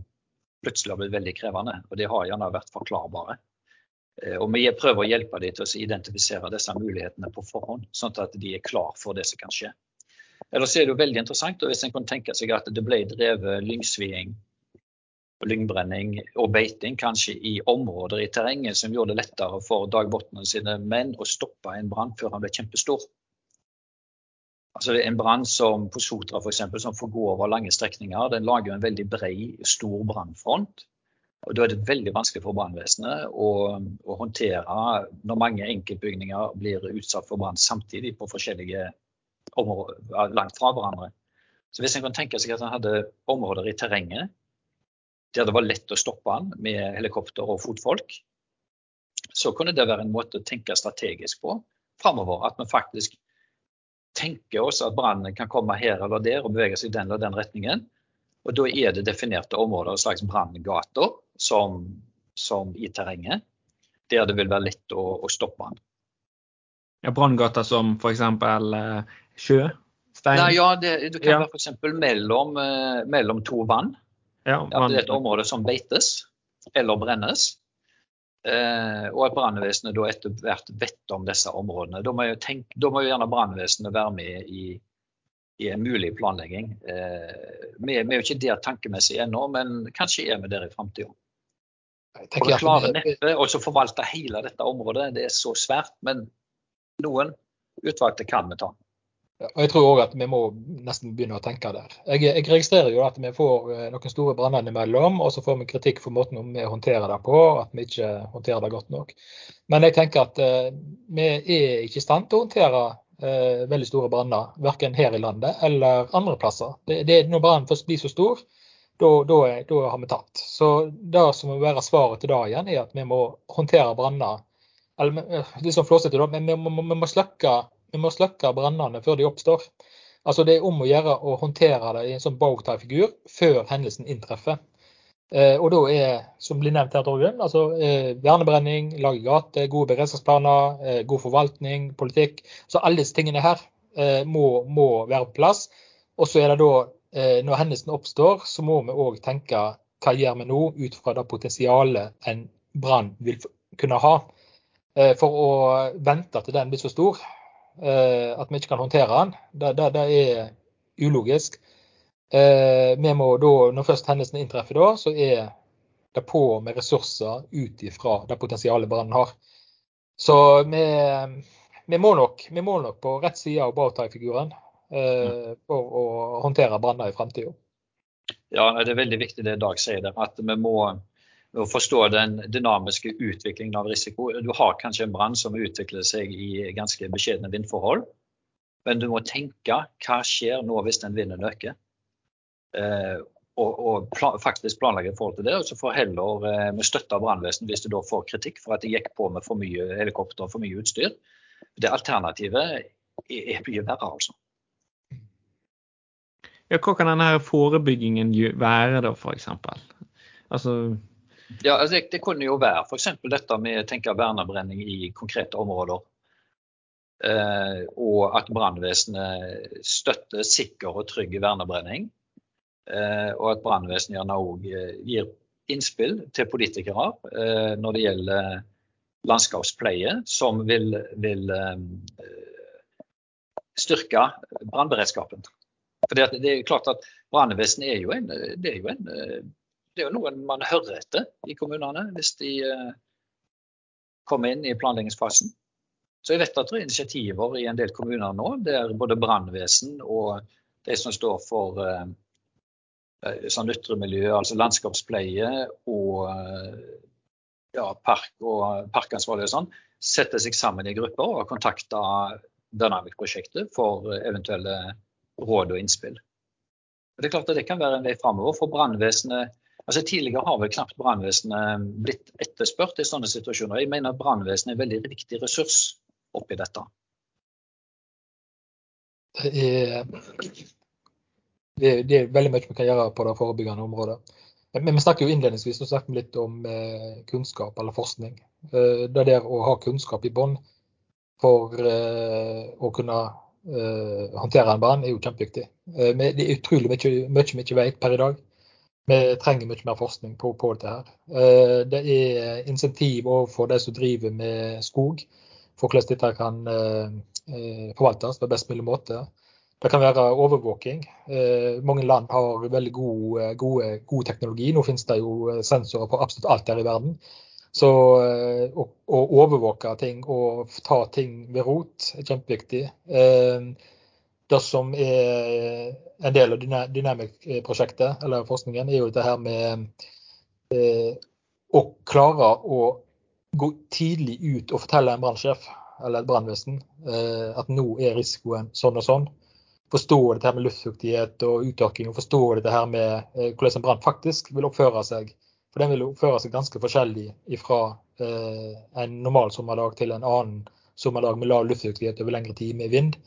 plutselig har blitt veldig krevende. Og de har gjerne vært forklarbare. Eh, og vi prøver å hjelpe dem til å identifisere disse mulighetene på forhånd, sånn at de er klar for det som kan skje. Ellers er det jo veldig interessant og hvis en kan tenke seg at det ble drevet lyngsviing lyngbrenning og beiting kanskje i områder i terrenget som gjorde det lettere for Dag sine menn å stoppe en brann før han ble kjempestor. Altså En brann som på Sotra eksempel, som får gå over lange strekninger, den lager en veldig bred, stor brannfront. Og Da er det veldig vanskelig for brannvesenet å, å, håndtere når mange enkeltbygninger blir utsatt for brann samtidig på forskjellige områder langt fra hverandre. Så Hvis en kan tenke seg at en hadde områder i terrenget der det var lett å stoppe den med helikopter og fotfolk, så kunne det være en måte å tenke strategisk på framover. At vi faktisk tenker oss at brannen kan komme her eller der og bevege seg i den eller den retningen. Og da er det definerte områder, slags branngater, som, som, i terrenget, der det vil være lett å, å stoppe den. Ja, Branngater som f.eks. Eh, sjø? Stein? Nei, ja, det, det kan ja. være f.eks. Mellom, eh, mellom to vann. Ja, vann. At det er et område som beites eller brennes. Eh, og at brannvesenet da etter hvert vet om disse områdene. Da må jo, tenke, da må jo gjerne brannvesenet være med i, i en mulig planlegging. Eh, vi, vi, er jo ikke der tankemessig ennå, men kanskje er vi der i framtida. For å klare neppe å forvalte hele dette området, det er så svært. Men noen utvalgte kan vi ta. Og Jeg tror òg at vi må nesten begynne å tenke der. Jeg, jeg registrerer jo at vi får eh, noen store branner innimellom, og så får vi kritikk for måten vi håndterer det på, at vi ikke håndterer det godt nok. Men jeg tenker at eh, vi er ikke i stand til å håndtere eh, veldig store branner, verken her i landet eller andre plasser. Det, det, når brannen først blir så stor, da, har vi tapt. Så det som må være svaret til det igjen, er at vi må håndtere branner. Eller litt sånn flåsete, men vi må, vi må slukke vi må slukke brannene før de oppstår. Altså Det er om å gjøre å håndtere det i en sånn bowtie-figur før hendelsen inntreffer. Eh, og da er, som blir nevnt her, Torgunn, altså eh, vernebrenning, lage gater, gode beredskapsplaner, eh, god forvaltning, politikk. Så alle disse tingene her eh, må, må, være på plass. Og så er det da, eh, når hendelsen oppstår, så må vi òg tenke hva gjør vi nå ut fra det potensialet en brann vil kunne ha. Eh, for å vente til den blir så stor, at vi ikke kan håndtere den, det, det, det er ulogisk. Eh, vi må da, Når først hendelsen inntreffer, da, så er det på med ressurser ut ifra det potensialet brannen har. Så vi, vi, må nok, vi, må nok, på rett side av Bautai-figuren eh, for å håndtere branner i framtida. Ja, det er veldig viktig det Dag sier der, at vi må å forstå den dynamiske utviklingen av risiko. Du har kanskje en brann som utvikler seg i ganske beskjedne vindforhold. Men du må tenke hva skjer nå hvis den vinden øker? Eh, og, og plan, faktisk planlegge i forhold til det. Og så får heller eh, med støtte brannvesenet hvis du da får kritikk for at de gikk på med for mye helikopter og for mye utstyr. Det alternativet er, er mye verre, altså. Ja, hva kan denne forebyggingen være da, f.eks.? Altså, ja, altså det, det, kunne jo være f.eks. dette med tenke vernebrenning i konkrete områder. Eh, og at brannvesenet støtter sikker og trygg vernebrenning. Eh, og at brannvesenet gjerne òg eh, gir innspill til politikere eh, når det gjelder landskapspleie, som vil, vil eh, styrke brannberedskapen. For det, det, er klart at Brannvesenet er jo en, det er jo en eh, det er jo noe man hører etter i kommunene hvis de uh, kommer inn i planleggingsfasen. Så jeg vet at det er initiativer i en del kommuner nå der både brannvesen og de som står for uh, sånn ytre miljø, altså landskapspleie og ja, park og parkansvarlige og sånn, setter seg sammen i grupper og kontakter Dynamic-prosjektet for eventuelle råd og innspill. Det er klart at det kan være en vei framover for brannvesenet Altså Tidligere har vel knapt brannvesenet blitt etterspurt i sånne situasjoner. Jeg mener at brannvesenet er en veldig viktig ressurs oppi dette. Det er, det er, veldig mye vi kan gjøre på det forebyggende området. Men vi snakker jo innledningsvis snakket litt om eh, kunnskap eller forskning. Eh, det der å ha kunnskap i bånn for eh, å kunne håndtere en brann er jo kjempeviktig. Det er utrolig mye, mye vi ikke vet per i dag. Vi trenger mye mer forskning på, på dette. her. Eh, det er insentiv overfor de som driver med skog, for hvordan dette kan eh, eh, forvaltes på best mulig måte. Det kan være overvåking. Mange land har veldig god, gode, god teknologi. Nå finnes det jo sensorer på absolutt alt her i verden. Så å, å overvåke ting og ta ting ved rot er kjempeviktig. Det som er en del av Dynamic-prosjektet, eller forskningen, er jo dette her med eh, å klare å gå tidlig ut og fortelle en brannsjef eller et brannvesen eh, at nå er risikoen sånn og sånn. Forstå dette her med luftfuktighet og uttørking, og forstå dette her med eh, hvordan en brann faktisk vil oppføre seg. For den vil oppføre seg ganske forskjellig fra eh, en normal sommerdag til en annen sommerdag med lav luftfuktighet over lengre tid med vind.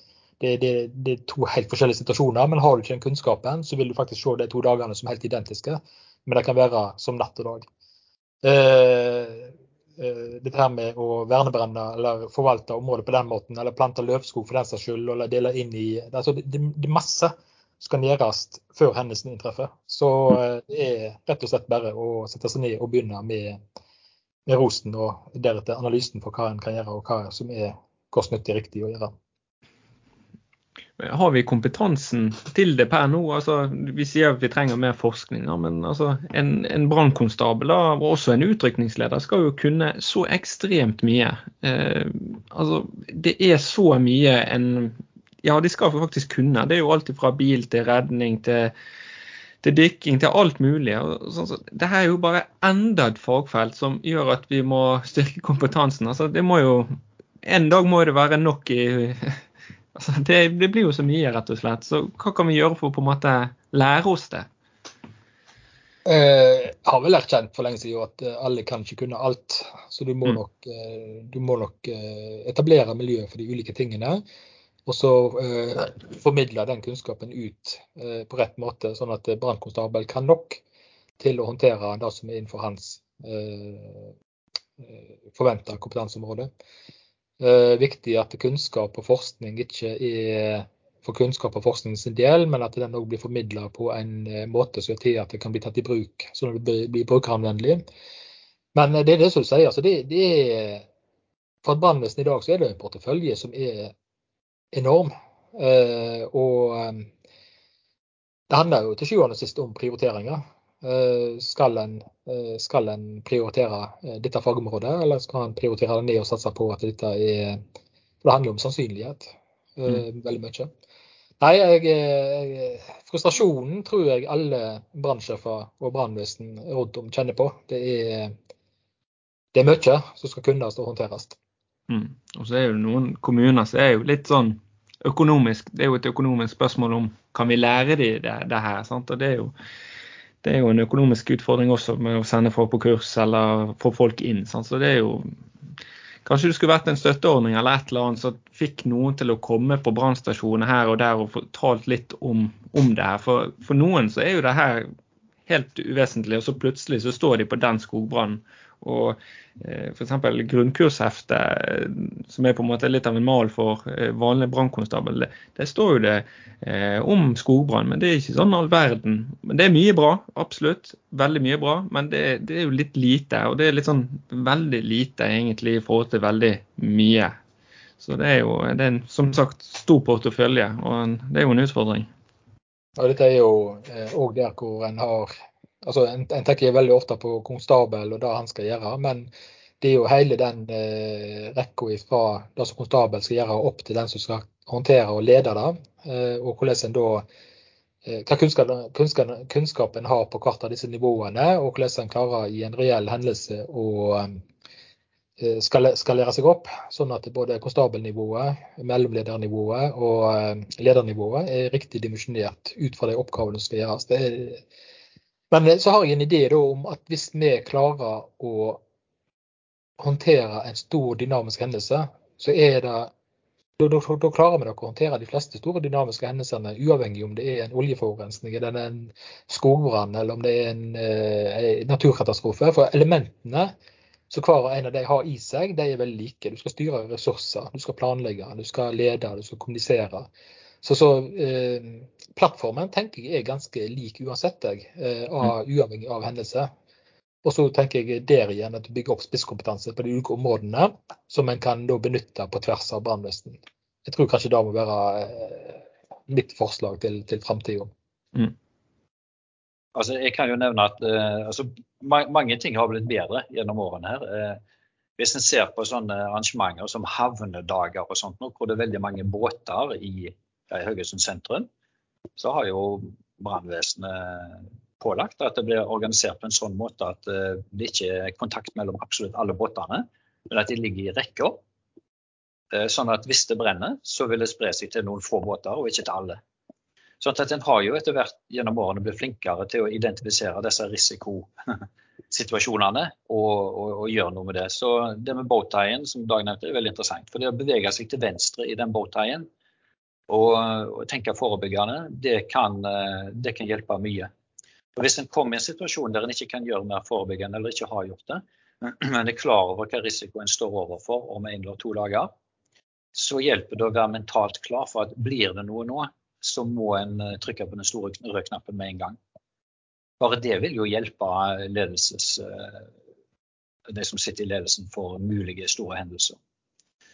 Det, det, det, er to helt forskjellige situasjoner, men har du ikke den kunnskapen, så vil du faktisk se de to dagene som helt identiske. Men det kan være som natt og dag. Eh, eh, dette her med å vernebrenne eller forvalte området på den måten, eller plante løvskog for den saks skyld, eller dele inn i altså det, det, er masse som kan gjøres før hendelsen inntreffer. Så eh, det er rett og slett bare å sette seg ned og begynne med, med rosen, og deretter analysen for hva en kan gjøre, og hva som er kostnyttig riktig å gjøre. Har vi kompetansen til det per nå? Altså, vi sier at vi trenger mer forskning, men altså, en, en brannkonstabel og også en utrykningsleder skal jo kunne så ekstremt mye. Eh, altså, det er så mye en Ja, de skal faktisk kunne. Det er jo alt fra bil til redning til, til dykking til alt mulig. Så, så, det her er jo bare enda et fagfelt som gjør at vi må styrke kompetansen. Altså, det må jo En dag må det være nok i Altså, det, det, blir jo så mye, rett og slett. Så hva kan vi gjøre for å på en måte lære oss det? Eh, jeg har vel erkjent for lenge siden at eh, alle kan ikke kunne alt. Så du må mm. nok, eh, du må nok etablere miljø for de ulike tingene. Og så eh, formidle den kunnskapen ut eh, på rett måte, sånn at brannkonstabel kan nok til å håndtere det som er innenfor hans eh, forventa kompetanseområde. Eh, viktig at kunnskap og forskning ikke er for kunnskap og forskning sin del, men at den òg blir formidla på en eh, måte som gjør til at det kan bli tatt i bruk, sånn at det blir brukeranvendelig. Men eh, det er det som du sier. altså det, det er, For brannvesenet brannvesen i dag så er det en portefølje som er enorm. Eh, og eh, det handler jo til sjuende og sist om prioriteringer. Eh, skal en, eh, skal en prioritere eh, dette fagområdet, eller skal en prioritere det ned og satse på at dette er For det handler om sannsynlighet mm. veldig mye. Nei, jeg, jeg, frustrasjonen tror jeg alle brannsjefer og brannvesen rundt om kjenner på. Det er, det er mye som skal kunnes og håndteres. Mm. Og så er jo noen kommuner som er jo litt sånn økonomisk Det er jo et økonomisk spørsmål om kan vi lære de det, det her. Sant? Og det er jo det er jo en økonomisk utfordring også med å sende folk på kurs eller få folk inn. Sant? Så det er jo Kanskje det skulle vært en støtteordning eller et eller annet som fikk noen til å komme på brannstasjoner her og der og fortalt litt om, om det her. For, for, noen så er jo det her helt uvesentlig, og så plutselig så står de på den skogbrannen og eh, f.eks. grunnkursheftet, eh, som er på en måte litt av en mal for eh, vanlig brannkonstabel, det, står jo det eh, om skogbrann, men det er ikke sånn all verden. Men det er mye bra, absolutt. Veldig mye bra, men det, det, er jo litt lite. Og det er litt sånn veldig lite egentlig i forhold til veldig mye. Så det er jo det er en, som sagt stor portefølje, og det er jo en utfordring. Ja, dette er jo òg der hvor en har altså en, en, tenker veldig ofte på konstabel og det han skal gjøre, men det er jo hele den eh, rekka fra det som konstabel skal gjøre, opp til den som skal håndtere og lede det. Eh, og hvordan en da eh, hva kunnskapen, kunnskap, en har på hvert av disse nivåene, og hvordan en klarer i en reell hendelse å eh, skalere seg opp, sånn at både konstabelnivået, mellomledernivået og eh, ledernivået er riktig dimensjonert ut fra de oppgavene som skal gjøres. Det er, men så har jeg en idé om at hvis vi klarer å håndtere en stor dynamisk hendelse, så er det da, da, da, klarer vi nok å håndtere de fleste store dynamiske hendelsene, uavhengig om det er en oljeforurensning, eller en skogbrann eller om det er en eh, naturkatastrofe. For elementene som hver og en av de har i seg, de er veldig like. Du skal styre ressurser, du skal planlegge, du skal lede, du skal kommunisere. Så, så eh, plattformen tenker jeg er ganske lik uansett, jeg, eh, av, mm. uavhengig av hendelse. Og så tenker jeg der igjen at du bygger opp spisskompetanse på de ulike områdene som en kan da benytte på tvers av brannvesen. Jeg tror kanskje det må være eh, mitt forslag til, til framtida. Mm. Altså, jeg kan jo nevne at eh, altså, mange ting har blitt bedre gjennom årene her. Eh, hvis en ser på sånne arrangementer som havnedager og sånt, hvor det er veldig mange båter i i Haugesund sentrum, så har jo brannvesenet pålagt at det blir organisert på en sånn måte at eh, det ikke er kontakt mellom absolutt alle båtene, men at de ligger i rekker. Eh, sånn at hvis det brenner, så vil det spre seg til noen få båter, og ikke til alle. Sånn at En har jo etter hvert gjennom årene blitt flinkere til å identifisere disse risikosituasjonene og, og, og, gjøre noe med det. Så det med bowtien som Dag nevnte, er veldig interessant. For det å bevege seg til venstre i den bowtien og, og tenke forebyggende, det kan, det kan hjelpe mye. Og Hvis en kommer i en situasjon der en ikke kan gjøre mer forebyggende eller ikke har gjort det, men er klar over hva risiko en står overfor om en eller to dager, så hjelper det å være mentalt klar for at blir det noe nå, så må en trykke på den store røde knappen med en gang. Bare det vil jo hjelpe ledelses, eh, de som sitter i ledelsen for mulige store hendelser.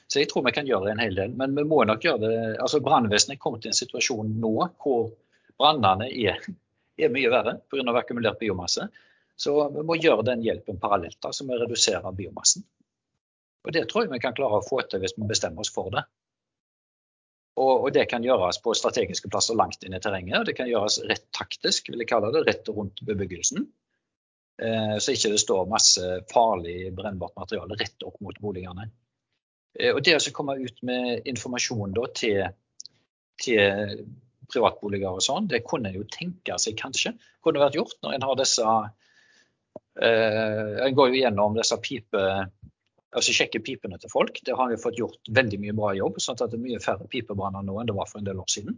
Så jeg tror vi kan gjøre en hel del. Men vi må nok gjøre det altså Brannvesenet er kommet i en situasjon nå hvor brannene er, er, mye verre pga. akkumulert biomasse. Så vi må gjøre den hjelpen parallelt, da, så å redusere biomassen. Og Det tror jeg vi kan klare å få til hvis vi bestemmer oss for det. Og, og, det kan gjøres på strategiske plasser langt inn i terrenget. og Det kan gjøres rett taktisk, vil jeg kalle det, rett rundt bebyggelsen. Eh, så ikke det står masse farlig brennbart materiale rett opp mot boligene. Eh, og Det å komme ut med informasjon da, til, til privatboliger og sånn, det kunne en jo tenke seg kanskje kunne vært gjort når en har disse eh, En går jo gjennom disse pipe altså sjekker pipene til folk. Det har vi fått gjort veldig mye bra jobb, sånn at det er mye færre pipebranner nå enn det var for en del år siden.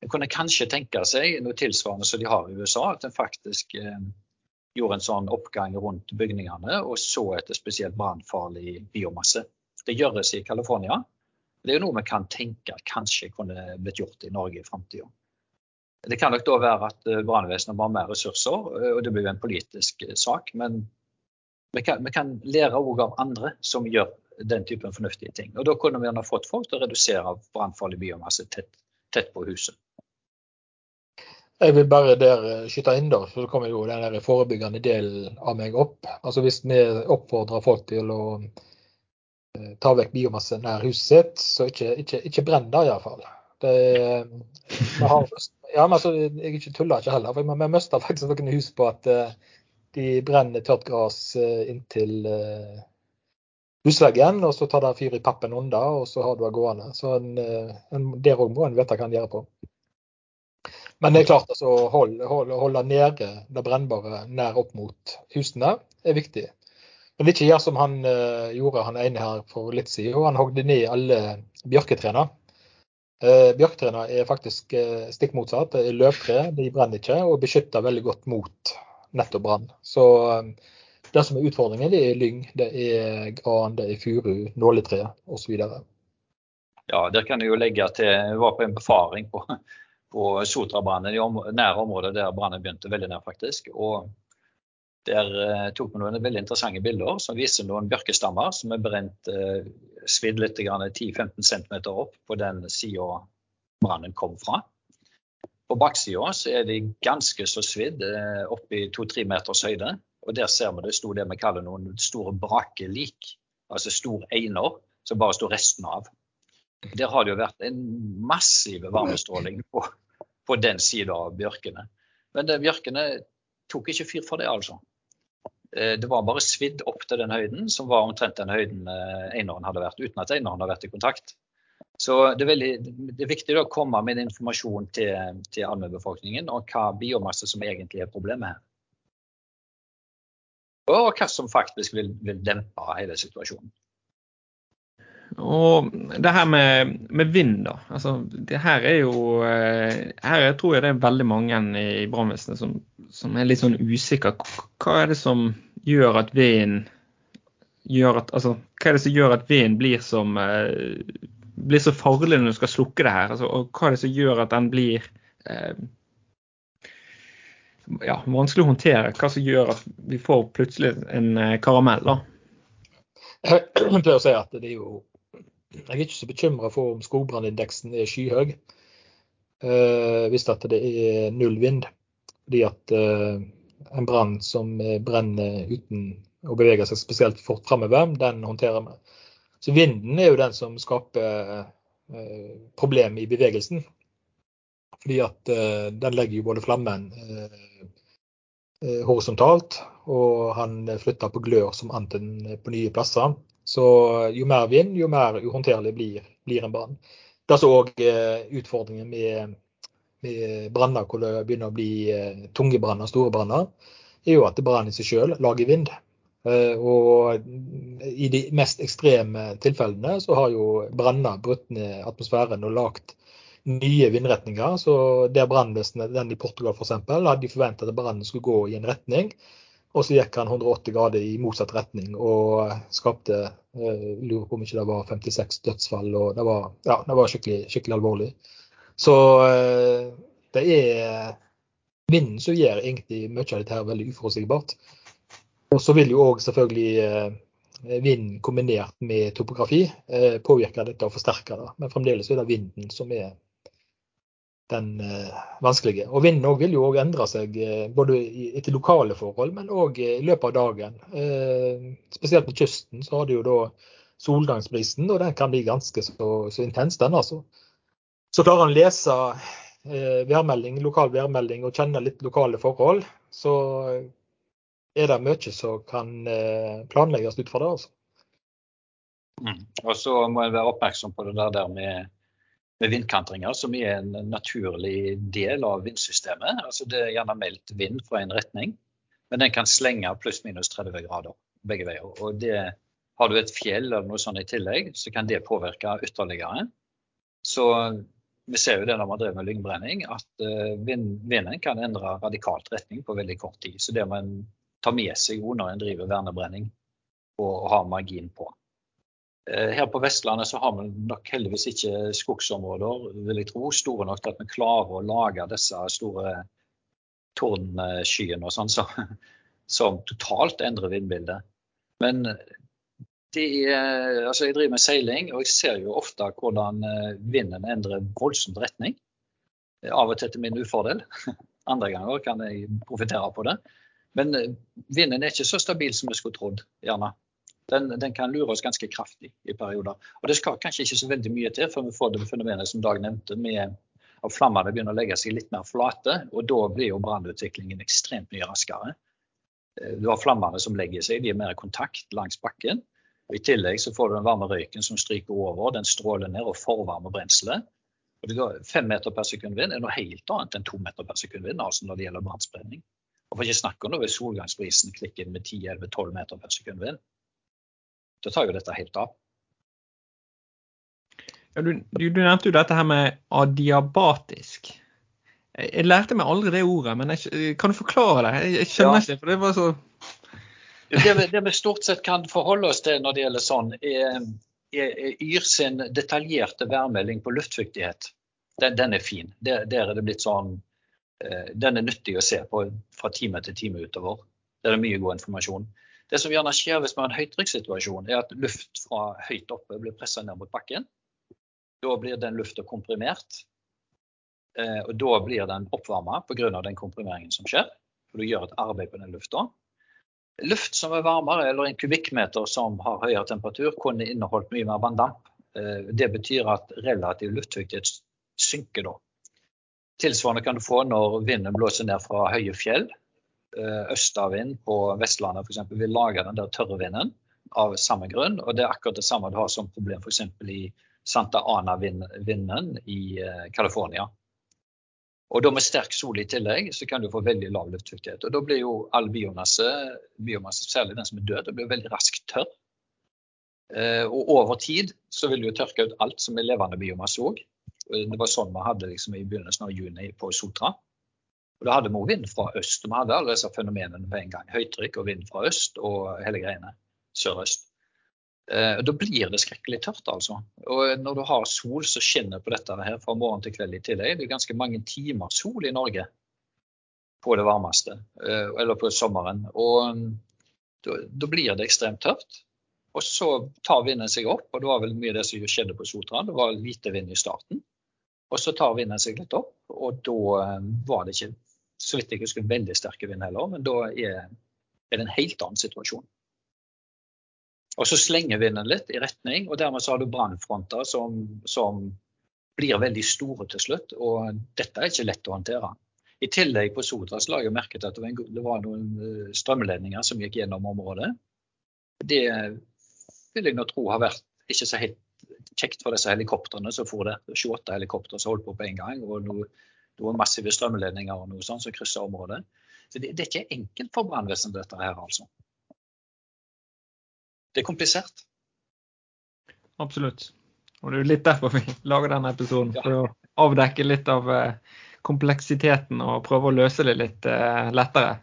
Jeg kunne kanskje tenke seg noe tilsvarende som de har i USA, at en faktisk eh, gjorde en sånn oppgang rundt bygningene og så etter spesielt brannfarlig biomasse. Det gjøres i California. Det er jo noe vi kan tenke kanskje kunne blitt gjort i Norge i framtida. Det kan nok da være at eh, brannvesenet må ha mer ressurser, eh, og det blir jo en politisk eh, sak. Men vi kan, vi kan lære òg av andre som gjør den typen fornuftige ting. Og Da kunne vi gjerne fått folk til å redusere brannfarlig biomasse tett, tett, på huset. Jeg vil bare der skyte inn, da, så kommer jo den forebyggende delen av meg opp. Altså Hvis vi oppfordrer folk til å ta vekk biomasse nær huset så ikke, ikke, ikke brenn det iallfall. Det, har, ja, men altså, jeg ikke tuller ikke heller. for Vi mista faktisk noen hus på at uh, de brenner tørt gress eh, inntil eh, husveggen, og så tar det fyr i pappen under, og så har du det gående. Så en, eh, en, der òg må en vite hva en gjør på. Men det er klart altså, å holde, holde, holde nede det brennbare nær opp mot husene er viktig. Men ikke gjør som han uh, gjorde han ene her for litt siden. Han hogde ned alle bjørketrærne. Uh, bjørketrærne er faktisk uh, stikk motsatt. Det er løvtre, de brenner ikke og beskytter veldig godt mot nettopp brann. Så uh, det som er utfordringen, det er lyng, det er gran, det er furu, nåletre osv. Ja, der kan jeg jo legge til Jeg var på en befaring på, på Sotrabrannen nære området der brannen begynte, veldig nær faktisk. og der eh, tok vi noen veldig interessante bilder som viser noen bjørkestammer som er brent eh, svidd litt 10-15 cm opp på den sida brannen kom fra. På baksida er de ganske så svidd, eh, opp i to-tre meters høyde. Og der ser vi det sto det vi kaller noen store brakelik, altså stor einer, som bare sto resten av. Der har det jo vært en massiv varmestråling på, på den sida av bjørkene. Men det, bjørkene tok ikke fyr for det, altså. Eh, det var bare svidd opp til den høyden, som var omtrent den høyden eh, eineren hadde vært, uten at eineren hadde vært i kontakt. Så det er, veldig, det er viktig å komme med informasjon til, til allmennbefolkningen om hva biomasse som egentlig er problemet her. Og hva som faktisk vil, vil dempe hele situasjonen. Og det her med, med vind, da. Altså, det her er jo eh, Her tror jeg det er veldig mange i brannvesenet som, som, er litt sånn usikre. Hva er det som gjør at vinden gjør at, altså, hva er det som gjør at vinden blir som eh, blir så farlig når du skal slukke det her? Altså, og hva er det som gjør at den blir eh, ja, vanskelig å håndtere? Hva som gjør at vi får plutselig en eh, karamell? da? Jeg pleier å si at det er jo Jeg er ikke så bekymra for om skogbrannindeksen er skyhøy eh, hvis at det er null vind. Fordi at eh, en brann som brenner uten å bevege seg spesielt fort framover, den håndterer vi. Så vinden er jo den som skaper eh, problem i bevegelsen. Fordi at eh, den legger jo både flammen eh, horisontalt, og han flytter på glør som anten på nye plasser. Så jo mer vind, jo mer uhåndterlig blir, blir en brann. Det er òg utfordringen med branner hvor det begynner å bli tunge branner, store branner. er jo at brannen i seg selv lager vind. Og i de mest ekstreme tilfellene så har jo branner brutt ned atmosfæren og lagd nye vindretninger. Så der brannvesenet, den i Portugal f.eks., hadde de forventet at brannen skulle gå i en retning. Og så gikk han 180 grader i motsatt retning og skapte lurer på om ikke det var 56 dødsfall. og Det var, ja, det var skikkelig, skikkelig alvorlig. Så det er vinden som gjør egentlig mye av dette her veldig uforutsigbart. Og så vil jo òg selvfølgelig vind kombinert med topografi påvirke dette og forsterke det. Men fremdeles er det vinden som er den eh, vanskelige. Og Vinden vil jo også endre seg eh, både etter lokale forhold, men òg i løpet av dagen. Eh, spesielt på kysten så har du jo da solgangsprisen, og den kan bli ganske så, så intens, den altså. Så klarer han lese eh, værmelding, lokal værmelding og kjenne litt lokale forhold, så er det mye som kan eh, planlegges ut fra det. altså. Mm. Og så må en være oppmerksom på det der med med vindkantringer, som er en naturlig del av vindsystemet. Altså det er gjerne meldt vind fra en retning, men den kan slenge pluss-minus 30 grader begge veier. Og det, har du et fjell eller noe sånt i tillegg, så kan det påvirke ytterligere. Så vi ser jo det når man driver med lyngbrenning, at eh, vinden kan endre radikalt retning på veldig kort tid. Så det må en ta med seg når en driver vernebrenning og har margin på. Eh, her på Vestlandet så har vi nok heldigvis ikke skogsområder vil jeg tro, store nok til at vi klarer å lage disse store tordenskyene og sånn, som totalt endrer vindbildet. Men de, altså jeg driver med seiling, og jeg ser jo ofte hvordan eh, vinden endrer voldsomt retning. Av og til til min ufordel. Andre ganger kan jeg profitere på det. Men eh, vinden er ikke så stabil som vi skulle trodd, gjerne den, den, kan lure oss ganske kraftig i perioder. Og Det skal kanskje ikke så veldig mye til før vi får det fenomenet som Dag nevnte, med at flammene begynner å legge seg litt mer flate. og Da blir jo brannutviklingen ekstremt mye raskere. Eh, du har flammene som legger seg, de er mer i kontakt langs bakken. Og I tillegg så får du den varme røyken som stryker over, den stråler ned og forvarmer brenselet. Fem meter per sekund vind er noe helt annet enn to meter per sekund vind altså når det gjelder brannspredning. Og for ikke snakke om hvis solgangsprisen klikker inn med 10-11-12 meter per sekund vind da tar jo dette helt av. Ja, du, du, du, nevnte jo dette her med adiabatisk. Jeg, jeg, lærte meg aldri det ordet, men jeg, kan du forklare det? Jeg, jeg skjønner ja. ikke, for det var så det, det, vi stort sett kan forholde oss til når det gjelder sånn, er, er, er Yr sin detaljerte værmelding på luftfuktighet. Den, den er fin. Der, der, er det blitt sånn eh, Den er nyttig å se på fra time til time utover. Der er det mye god informasjon. Det som gjerne skjer hvis vi har en høytrykkssituasjon, er at luft fra høyt oppe blir pressa ned mot bakken. Da blir den lufta komprimert. Eh, og da blir den oppvarma pga. den komprimeringen som skjer. For du gjør et arbeid på den lufta. Luft som er varmere, eller en kubikkmeter som har høyere temperatur, kunne inneholdt mye mer vanndamp. Eh, det betyr at relativ luftfuktighet synker da. Tilsvarende kan du få når vinden blåser ned fra høye fjell. Eh, østavind på Vestlandet f.eks. vil lage den der tørre vinden av samme grunn. Og det er akkurat det samme du har som problem f.eks. i Santa Ana-vinden i eh, California. Og da med sterk sol i tillegg, så kan du få veldig lav luftfuktighet. Og da blir jo all biomasse, biomasse særlig den som er død, blir veldig raskt tørr. Eh, og over tid så vil du tørke ut alt som er levende biomasse òg. Det var sånn vi hadde liksom i begynnelsen av juni på Sotra. Og Da hadde vi vind fra øst. Vi hadde alle disse fenomenene på en gang. Høytrykk og vind fra øst og hele greiene sørøst. Eh, da blir det skrekkelig tørt, altså. Og når du har sol som skinner på dette her fra morgen til kveld i tillegg, det er ganske mange timer sol i Norge på det varmeste, eh, eller på sommeren. Og da, da blir det ekstremt tørt. Og så tar vinden seg opp, og det var vel mye det som skjedde på Sotra. Det var lite vind i starten. Og så tar vinden seg litt opp, og da eh, var det ikke så vidt jeg husker, veldig sterke vind heller, men da er, det en helt annen situasjon. Og så slenger vinden litt i retning, og dermed så har du brannfronter som, som, blir veldig store til slutt. Og dette er ikke lett å håndtere. I tillegg på Sotras la jeg merke til at det var, noen eh, strømledninger som gikk gjennom området. Det vil jeg nå tro har vært ikke så helt kjekt for disse helikoptrene som for der. 28 helikoptre som holdt på på en gang. og noe var massive strømledninger og noe sånt som krysser området. Så det, det er ikke enkelt for brannvesenet, dette her, altså. Det er komplisert. Absolutt. Og det er jo litt derfor vi lager denne episoden. For å avdekke litt av eh, kompleksiteten og prøve å løse det litt eh, lettere.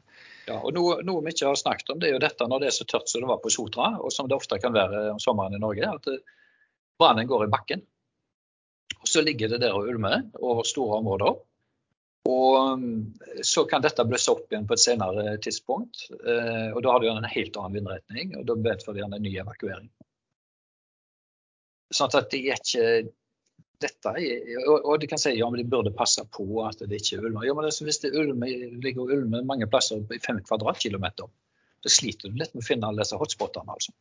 Ja, og noe, noe, vi ikke har snakket om, det er jo dette når det er så tørt som det var på Sotra, og som det ofte kan være om sommeren i Norge, at brannen går i bakken. Og Så ligger det der og ulmer over store områder. Og mm, så kan dette blusse opp igjen på et senere tidspunkt. Eh, og da har du en helt annen vindretning, og da medfører det en ny evakuering. Sånn at det er ikke dette og, de kan si ja, men de burde passe på at det ikke er ulmer. Ja, men hvis det ulme, ligger ulmer mange plasser i fem kvadratkilometer, så sliter du litt med å finne alle disse hotspotene. altså.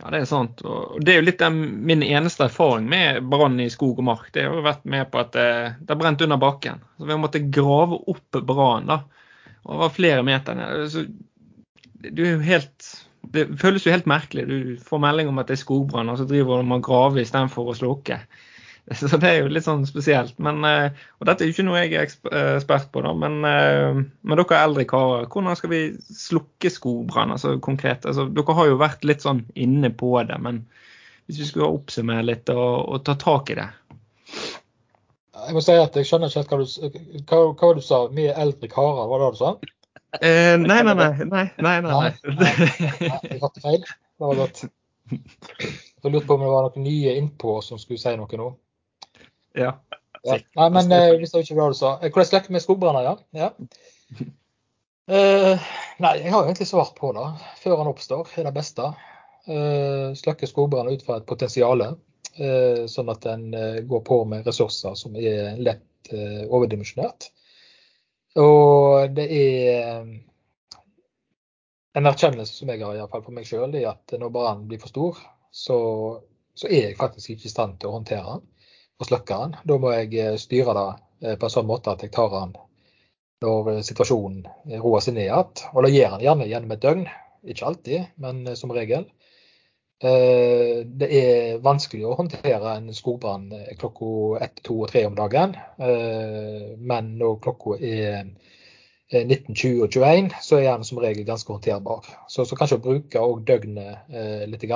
Ja, det er sant. Og det er jo litt den, min eneste erfaring med brann i skog og mark. Det har jo vært med på at det, det har brent under bakken. Så vi måtte grave opp brannen. Og det var flere meter ned. Så jo helt Det føles jo helt merkelig. Du får melding om at det er skogbrann, og så driver man og graver istedenfor å slukke. Så det er jo litt sånn spesielt. Men, eh, og dette er jo ikke noe jeg er eh, ekspert på, da, men, eh, men dere er eldre karer. Hvordan skal vi slukke skogbrann altså, konkret? Altså, dere har jo vært litt sånn inne på det, men hvis vi skulle oppsummere litt og, og, ta tak i det? Jeg må si at jeg skjønner ikke hva du, hva, hva du sa. Mye eldre karer, var det det du sa? Eh, nei, nei. nei, nei, nei, nei. Jeg hørte feil. Det var godt. Jeg lurte på om det var noen nye innpå som skulle si noe nå. Ja. ja. Nei, men eh, hvis det ikke var det du sa. Eh, hvordan slekker vi skogbranner, ja? ja. Uh, nei, jeg har egentlig svart på det. Før han oppstår, er det beste. Uh, Slukke skogbrann ut fra et potensial, uh, sånn at en uh, går på med ressurser som er lett overdimensjonert. Og det er en erkjennelse som jeg har i fall for meg sjøl, er at når brannen blir for stor, så, så, er jeg faktisk ikke i stand til å håndtere den og slukke den. Da må jeg eh, styre det eh, på en sånn måte at jeg tar den når eh, situasjonen roer seg ned igjen. Og da gjør den gjerne gjennom et døgn. Ikke alltid, men som regel. Det er vanskelig å håndtere en skogbrann klokka ett, to og tre om dagen. Men når klokka er 19, 20 og 21, så er den som regel ganske håndterbar. Så, så kanskje å bruke døgnet litt.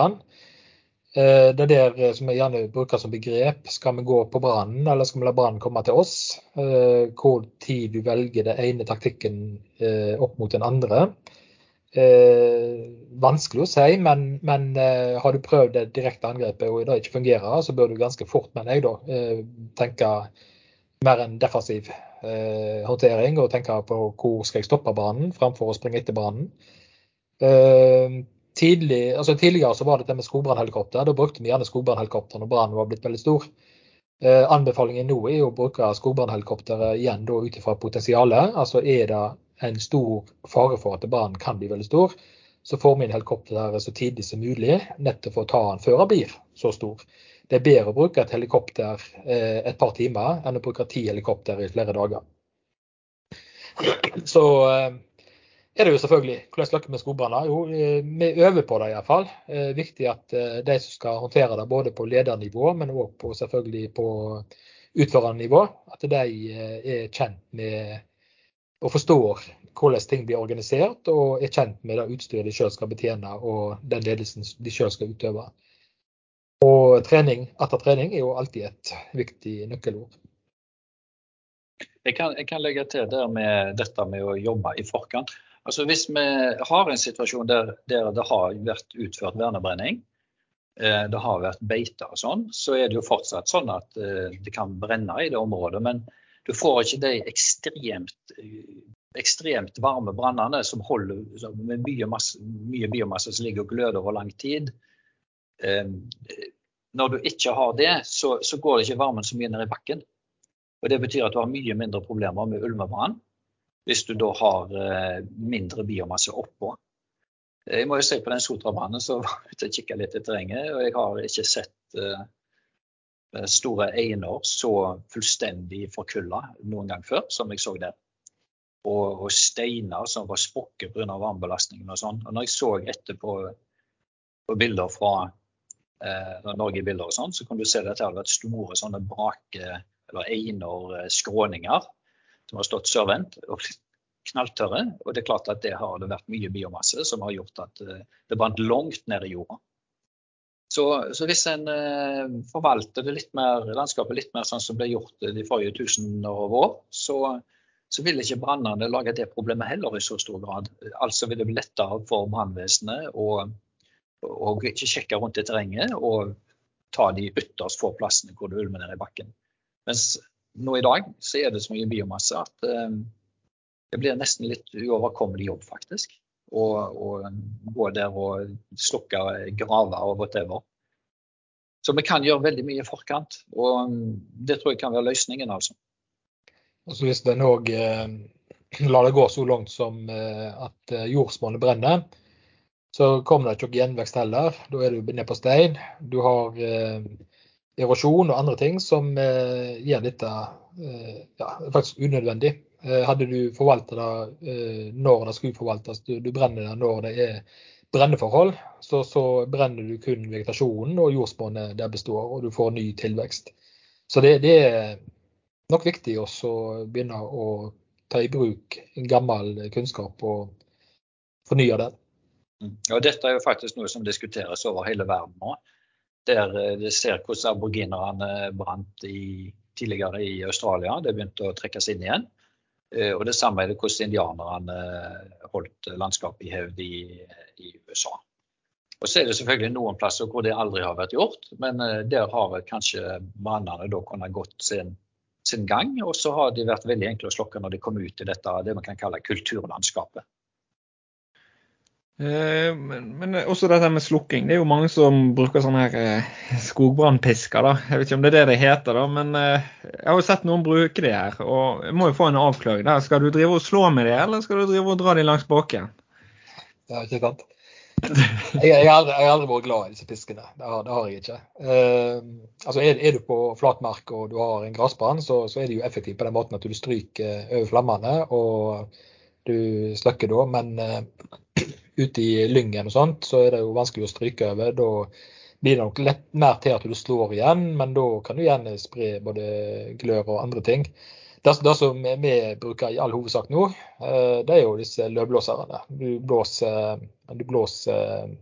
Eh, det er der eh, som jeg gjerne bruker som begrep. Skal vi gå på brannen, eller skal vi la brannen komme til oss? Eh, hvor tid du velger den ene taktikken opp mot den andre. Vanskelig å si, men, men har du prøvd det direkte angrepet og det ikke fungerer, så bør du ganske fort, mener jeg, da, tenke mer enn defensiv håndtering og tenke på hvor skal jeg stoppe brannen, framfor å springe etter brannen tidlig, altså Tidligere så var det det med skogbrannhelikopter. Da brukte vi gjerne skogbrannhelikopter når brannen var blitt veldig stor. Eh, anbefalingen nå er å bruke skogbrannhelikopteret igjen da ut ifra potensialet. Altså er det en stor fare for at brannen kan bli veldig stor, så får vi inn helikopter så tidlig som mulig, nettopp for å ta den før den blir så stor. Det er bedre å bruke et helikopter eh, et par timer enn å bruke ti helikopter i flere dager. Så eh, er det jo selvfølgelig hvordan snakke med skogbranner? Jo, eh, vi øver på det iallfall. Eh, viktig at eh, de som skal håndtere det både på ledernivå, men òg selvfølgelig på utførernivå, at de er kjent med og forstår hvordan ting blir organisert, og er kjent med det utstyret de selv skal betjene og den ledelsen de selv skal utøve. Og trening etter trening er jo alltid et viktig nøkkelord. Jeg kan, jeg kan legge til det med dette med å jobbe i forkant. Altså Hvis vi har en situasjon der, der det har vært utført vernebrenning, eh, det har vært beiter og sånn, så er det jo fortsatt sånn at eh, det kan brenne i det området. Men du får ikke de ekstremt, ekstremt varme brannene som holder med mye, masse, mye, biomasse som ligger og gløder over lang tid. Eh, når du ikke har det, så, så går det ikke varmen så mye ned i bakken. Og Det betyr at du har mye mindre problemer med ulmebrann hvis du da har eh, mindre biomasse oppå. Jeg må jo si på den Sotrabanen så var jeg ute og kikka litt i terrenget, og jeg har ikke sett uh, store einer så fullstendig forkulla noen gang før som jeg så der. Og, og steiner som var sprukket pga. varmebelastningen og sånn. Og når jeg så etterpå på bilder fra uh, Norge-bilder og sånn, så kan du se at det hadde vært store sånne brake eller einer, skråninger som har stått sørvendt og blitt knalltørre. Og det er klart at det har det vært mye biomasse som har gjort at det brant langt ned i jorda. Så, så hvis en eh, forvalter litt mer, landskapet litt mer sånn som ble gjort de forrige tusener av år, så, så vil ikke brannene lage det problemet heller i så stor grad. Altså vil det bli lettere for brannvesenet å, å ikke sjekke rundt i terrenget og ta de ytterst få plassene hvor det ulmer ned i bakken. Mens nå i dag så er det så mye biomasse at eh, det blir nesten litt uoverkommelig jobb, faktisk Å gå der og slukke graver og whatever. Så vi kan gjøre veldig mye i forkant, og det tror jeg kan være løsningen. altså. Og så Hvis en òg eh, lar det gå så langt som eh, at eh, jordsmonnet brenner, så kommer det ikke gjenvekst heller. Da er du nede på stein. Du har eh, erosjon og andre ting som eh, gjør dette eh, ja, faktisk unødvendig. Eh, hadde du forvalta det eh, når det skulle forvaltes, du, du brenner det når det er brenneforhold, så, så brenner du kun vegetasjonen og jordsmonnet der består, og du får ny tilvekst. Så det, det er nok viktig også å begynne å ta i bruk gammel kunnskap og fornye den. Mm. Ja, dette er jo faktisk noe som diskuteres over hele verden nå. Der vi de ser hvordan aboriginerne brant i, tidligere i Australia. Det begynte å trekkes inn igjen. Eh, og det samme er det hvordan indianerne eh, holdt landskapet i hevd i, i, USA. Og så er det selvfølgelig noen plasser hvor det aldri har vært gjort, men eh, der har kanskje brannene da kunnet gått sin, sin gang. Og så har de vært veldig enkle å slokke når de kom ut i dette det man kan kalle kulturlandskapet. Eh, men, men, også dette med slukking. Det er jo mange som bruker sånne her eh, skogbrannpisker. da. Jeg vet ikke om det er det det heter, da, men eh, jeg har jo sett noen bruke det her. Og jeg må jo få en avklaring. der. Skal du drive og slå med det, eller skal du drive og dra de langs baken? Det er ikke sant. Jeg, jeg, har jeg, har aldri, vært glad i disse piskene. Det har, det har jeg ikke. Uh, altså er, er, du på flatmark og du har en gressbrann, så, så, er det jo effektivt på den måten at du stryker over flammene og du slukker da. Men uh, ute i lyngen og sånt, så er det jo vanskelig å stryke over. Da blir det nok lett mer til at du slår igjen, men da kan du gjerne spre både glør og andre ting. Det, det som vi bruker i all hovedsak nå, eh, det er jo disse løvblåserne. Du blåser, du blåser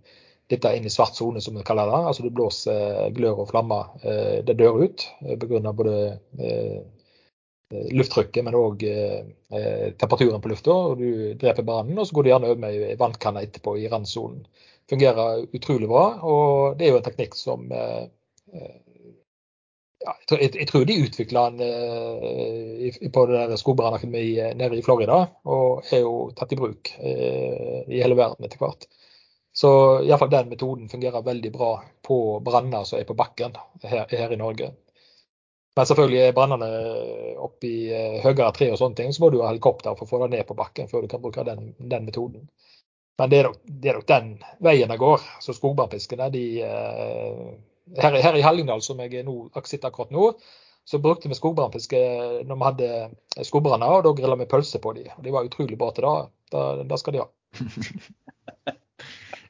dette inn i svart sone, som vi kaller det. Altså du blåser glør og flammer. Eh, det dør ut pga. både eh, Eh, lufttrykket, men òg eh, eh, temperaturen på lufta. Du dreper brannen, og så går du gjerne over med vannkanne etterpå i randsonen. Fungerer utrolig bra. og Det er jo en teknikk som eh, eh ja, jeg, tror de utvikla den eh, på det skogbrannakademiet nede i Florida, og er jo tatt i bruk i hele verden etter hvert. Så iallfall den metoden fungerer veldig bra på branner som er på bakken her, her i Norge. Men selvfølgelig er brannene oppi i høyere tre og sånne ting, så må du ha helikopter for å få det ned på bakken før du kan bruke den, den metoden. Men det er, nok, det er, nok, den veien det går. Så skogbærfiskene, de eh, her, her, i Hallingdal, som jeg nå, sitter akkurat nå, så brukte vi skogbrannfiske når vi hadde skogbranner, og da grilla vi pølse på dem. De var utrolig bra til det. Det skal de ha.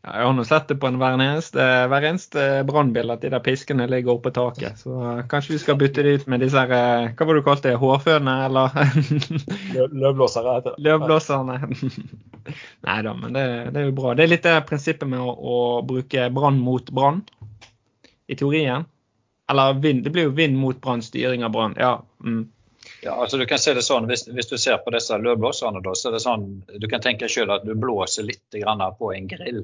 Ja, jeg har nå sett det på en hver eneste, hver eneste brannbil at de der piskene ligger oppe på taket. Så kanskje vi skal bytte det ut med disse her, eh, hva var det du kalte det, hårføne, eller? Løvblåsere heter det. Løvblåserne. Nei da, men det, det, er jo bra. Det er litt det prinsippet med å, å bruke brann mot brann, i teorien. Eller vind, det blir jo vind mot brann, styring av brann. Ja. Mm. Ja, altså du kan se det sånn, hvis, hvis du ser på disse løvblåserne, så er det sånn, du kan tenke selv at du blåser litt på en grill.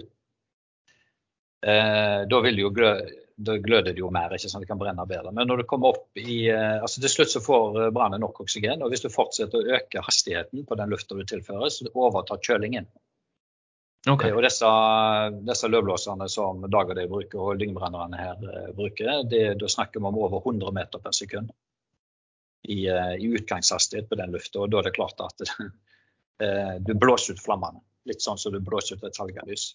Eh, da, jo glø, da, gløder det jo mer, ikke sant? det kan brenne bedre. Men når det kommer opp i eh, altså Til slutt så får eh, brannen nok oksygen. og Hvis du fortsetter å øke hastigheten på den lufta du tilfører, så overtar kjølingen. Okay. Og disse, disse løvblåserne som Dag Deg bruker, og lyngbrennerne her eh, bruker, det, da snakker vi om over 100 meter per sekund i, eh, i utgangshastighet på den lufta. Og da er det klart at eh, du blåser ut flammene. Litt sånn som du blåser ut et talgalys.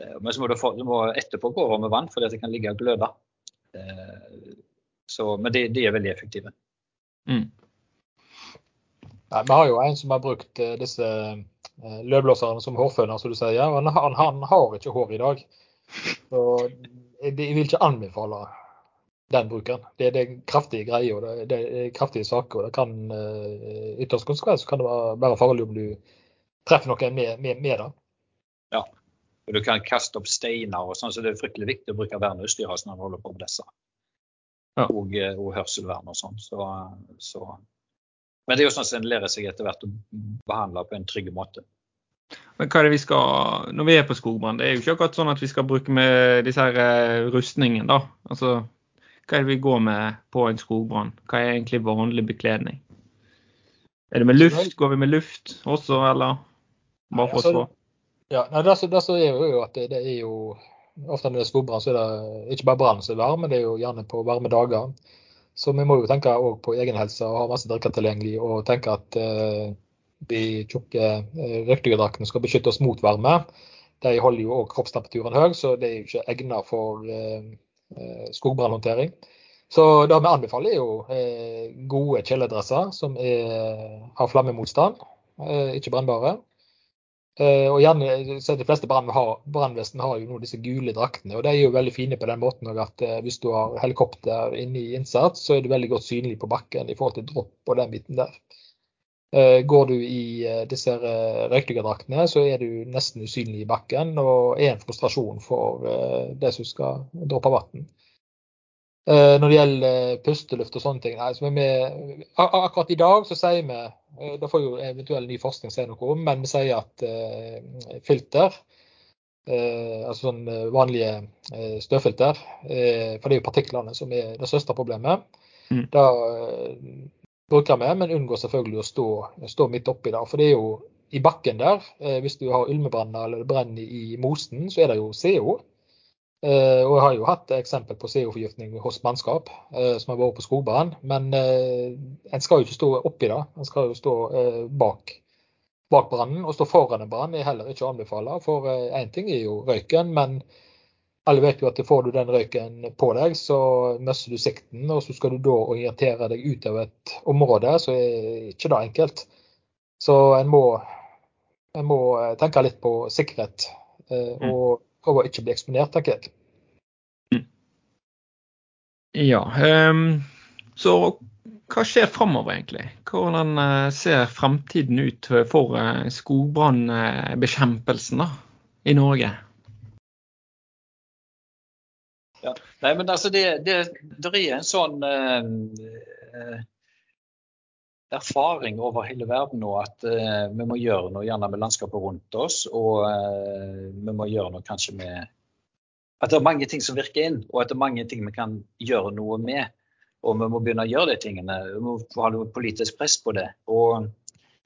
Eh, men så må du, få, du må etterpå gå over med vann, fordi det kan ligge og gløde. Eh, så, men de, de, er veldig effektive. Mm. Nei, vi har jo en som har brukt uh, disse løvblåserne som hårføner, som du sier. Han, han, han, har ikke hår i dag. Så jeg, jeg vil ikke anbefale den brukeren. Det, det, er kraftige greier og det, det, er kraftige saker. og det kan Ytterst konsekvens kan det være, være farlig om du treffer noen med, med, med det. Og du kan kaste opp steiner og sånn, så det er fryktelig viktig å bruke verneutstyr når man holder på med disse. Ja. Og, eh, og, hørselvern og sånn. Så, så. Men det er jo sånn at en lærer seg etter hvert å behandle på en trygg måte. Men hva er det vi skal, Når vi er på skogbrann, det er jo ikke akkurat sånn at vi skal bruke med disse her rustningene, rustningen, da. Altså, hva er det vi går med på en skogbrann? Hva er egentlig vanlig bekledning? Er det med luft? Går vi med luft også, eller bare for å svare? Ja, nei, det, det det er jo at det, det, er jo Ofte når det er skogbrann, så er det ikke bare brann som er varm, men det er jo gjerne på varme dager. Så vi må jo tenke òg på egen helse og ha masse drikker tilgjengelig, og tenke at eh, de tjukke eh, skal beskytte oss mot varme. De holder jo òg kroppstemperaturen høy, så det er jo ikke egnet for eh, eh skogbrannhåndtering. Så det vi anbefaler, er jo eh, gode kjeledresser som er, har flammemotstand, eh, ikke brennbare. Uh, og gjerne, så De fleste brannvesen har jo nå disse gule draktene. og De er jo veldig fine på den måten at uh, hvis du har helikopter inne i innsats, så er du veldig godt synlig på bakken i forhold til dropp og den biten der. Uh, går du i disse røykdykkerdraktene, så er du nesten usynlig i bakken og er en frustrasjon for de som skal droppe vann. Når det gjelder pusteluft og sånne ting, altså med, akkurat i dag så sier vi Eh, det får jo eventuell ny forskning si noe om, men vi sier at eh, filter, eh, altså sånn vanlige støvfilter, for det er jo partiklene som er det største problemet, mm. da bruker vi, men unngår selvfølgelig å stå, stå midt oppi det. For det er jo i bakken der, hvis du har ulmebranner eller det brenner i mosen, så er det jo CO. Uh, og jeg har jo hatt eksempel på CO-forgiftning hos mannskap uh, som har vært på skogbrann. Men uh, en skal jo ikke stå oppi det, en skal jo stå bak, bak brannen. Å stå foran en brann er heller ikke å anbefale. For én ting er jo røyken, men alle vet jo at får du den røyken på deg, så mister du sikten. Og så skal du da orientere deg ut av et område, så er ikke det enkelt. Så en må, en må tenke litt på sikkerhet. Mm. og prøve å ikke bli eksponert, tenker jeg. Mm. Ja, um, så hva skjer framover, egentlig? Hvordan uh, ser fremtiden ut for uh, skogbrannbekjempelsen i Norge? Ja. Nei, men altså det, det, det er en sånn uh, erfaring over hele verden nå at uh, vi må gjøre noe gjerne med landskapet rundt oss. Og uh, vi må gjøre noe kanskje med At det er mange ting som virker inn, og at det er mange ting vi kan gjøre noe med. Og vi må begynne å gjøre de tingene. Vi må ha noe politisk press på det. Og,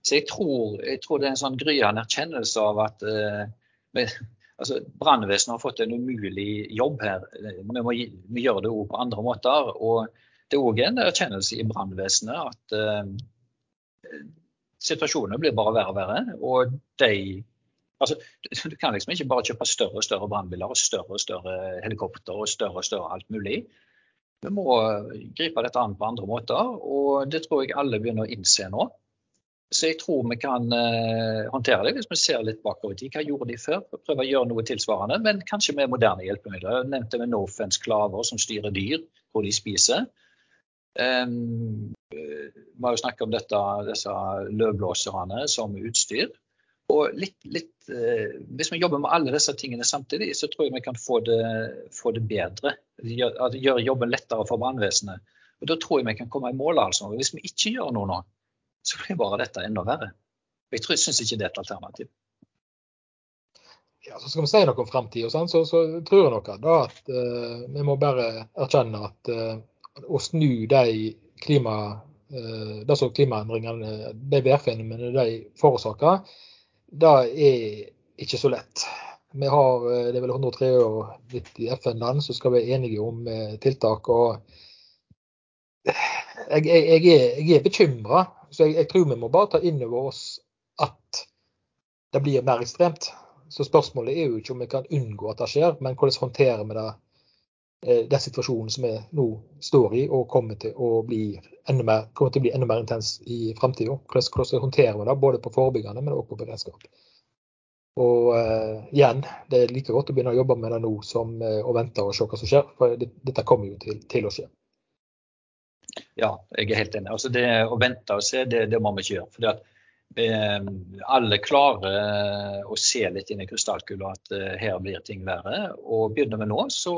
så jeg tror, jeg tror, det er en sånn gryende erkjennelse av at uh, altså, Brannvesenet har fått en umulig jobb her. Vi må vi gjøre det òg på andre måter. og det er òg en erkjennelse i brannvesenet at eh, situasjonen blir bare verre og verre. Og de altså, Du kan liksom ikke bare kjøpe større og større brannbiler og større og større helikopter og større og større alt mulig. Vi må gripe dette an på andre måter, og det tror jeg alle begynner å innse nå. Så jeg tror vi kan eh, håndtere det hvis vi ser litt bakover i tid. Hva gjorde de før? Prøve å gjøre noe tilsvarende, men kanskje med moderne hjelpemidler. Jeg nevnte vi Nofence klaver som styrer dyr, hvor de spiser. Vi har jo snakket om dette, disse løvblåserne som utstyr. Og litt, litt, uh, hvis vi jobber med alle disse tingene samtidig, så tror jeg vi kan få det, få det bedre. Gjøre gjør jobben lettere for brannvesenet. Og Da tror jeg vi kan komme i mål. altså. Hvis vi ikke gjør noe nå, så blir bare dette enda verre. Jeg, tror, syns ikke det er et alternativ. Ja, så Skal vi si noe om framtida, så, så, tror jeg nok at uh, vi må bare erkjenne at uh, å snu de klima, eh, det som klimaendringene, de værfenomenene de forårsaker, det er ikke så lett. Vi har, eh, Det er vel 193 FN-land som skal være enige om eh, tiltak. og Jeg, jeg, jeg er, er bekymra. Så jeg, jeg, tror vi må bare ta inn over oss at det blir mer ekstremt. Så spørsmålet er jo ikke om vi kan unngå at det skjer, men hvordan håndterer vi det den situasjonen som vi nå står i og kommer til å bli enda mer, kommer til å bli enda mer intens i framtida. Hvordan, håndterer vi det, både på forebyggende, men også på beredskap. Og uh, igjen, det er like godt å begynne å jobbe med det nå som å vente og se hva som skjer. For dette kommer jo til, til å skje. Ja, jeg er helt enig. Altså det Å vente og se, det, det må vi ikke gjøre. Fordi at Eh, alle klarer å se litt inn i krystallkula at eh, her blir ting verre. Og begynner vi nå, så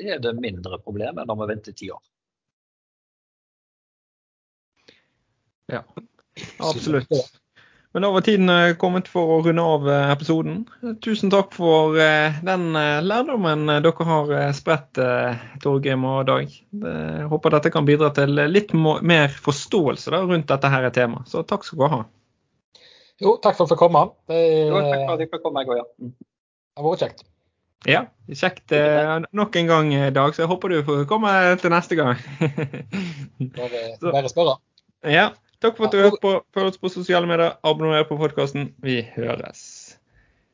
er det mindre problem enn om vi venter ti år. Ja, absolutt. Men da var tiden eh, kommet for å runde av episoden. Tusen takk for den lærdommen dere har spredt, Torgrim og Dag. Jeg håper dette kan bidra til litt mer forståelse rundt dette her temaet. Så takk skal dere ha. Jo, takk for at jeg fikk komme. Det, jo, takk for at jeg fikk komme, jeg òg, ja. Mm. Det har vært kjekt. Ja, kjekt eh, nok en gang, eh, Dag. Så jeg håper du får komme til neste gang. bare spørre. Ja. Takk for at du hørte på. Følg oss på sosiale medier. Abonner på podkasten. Vi høres.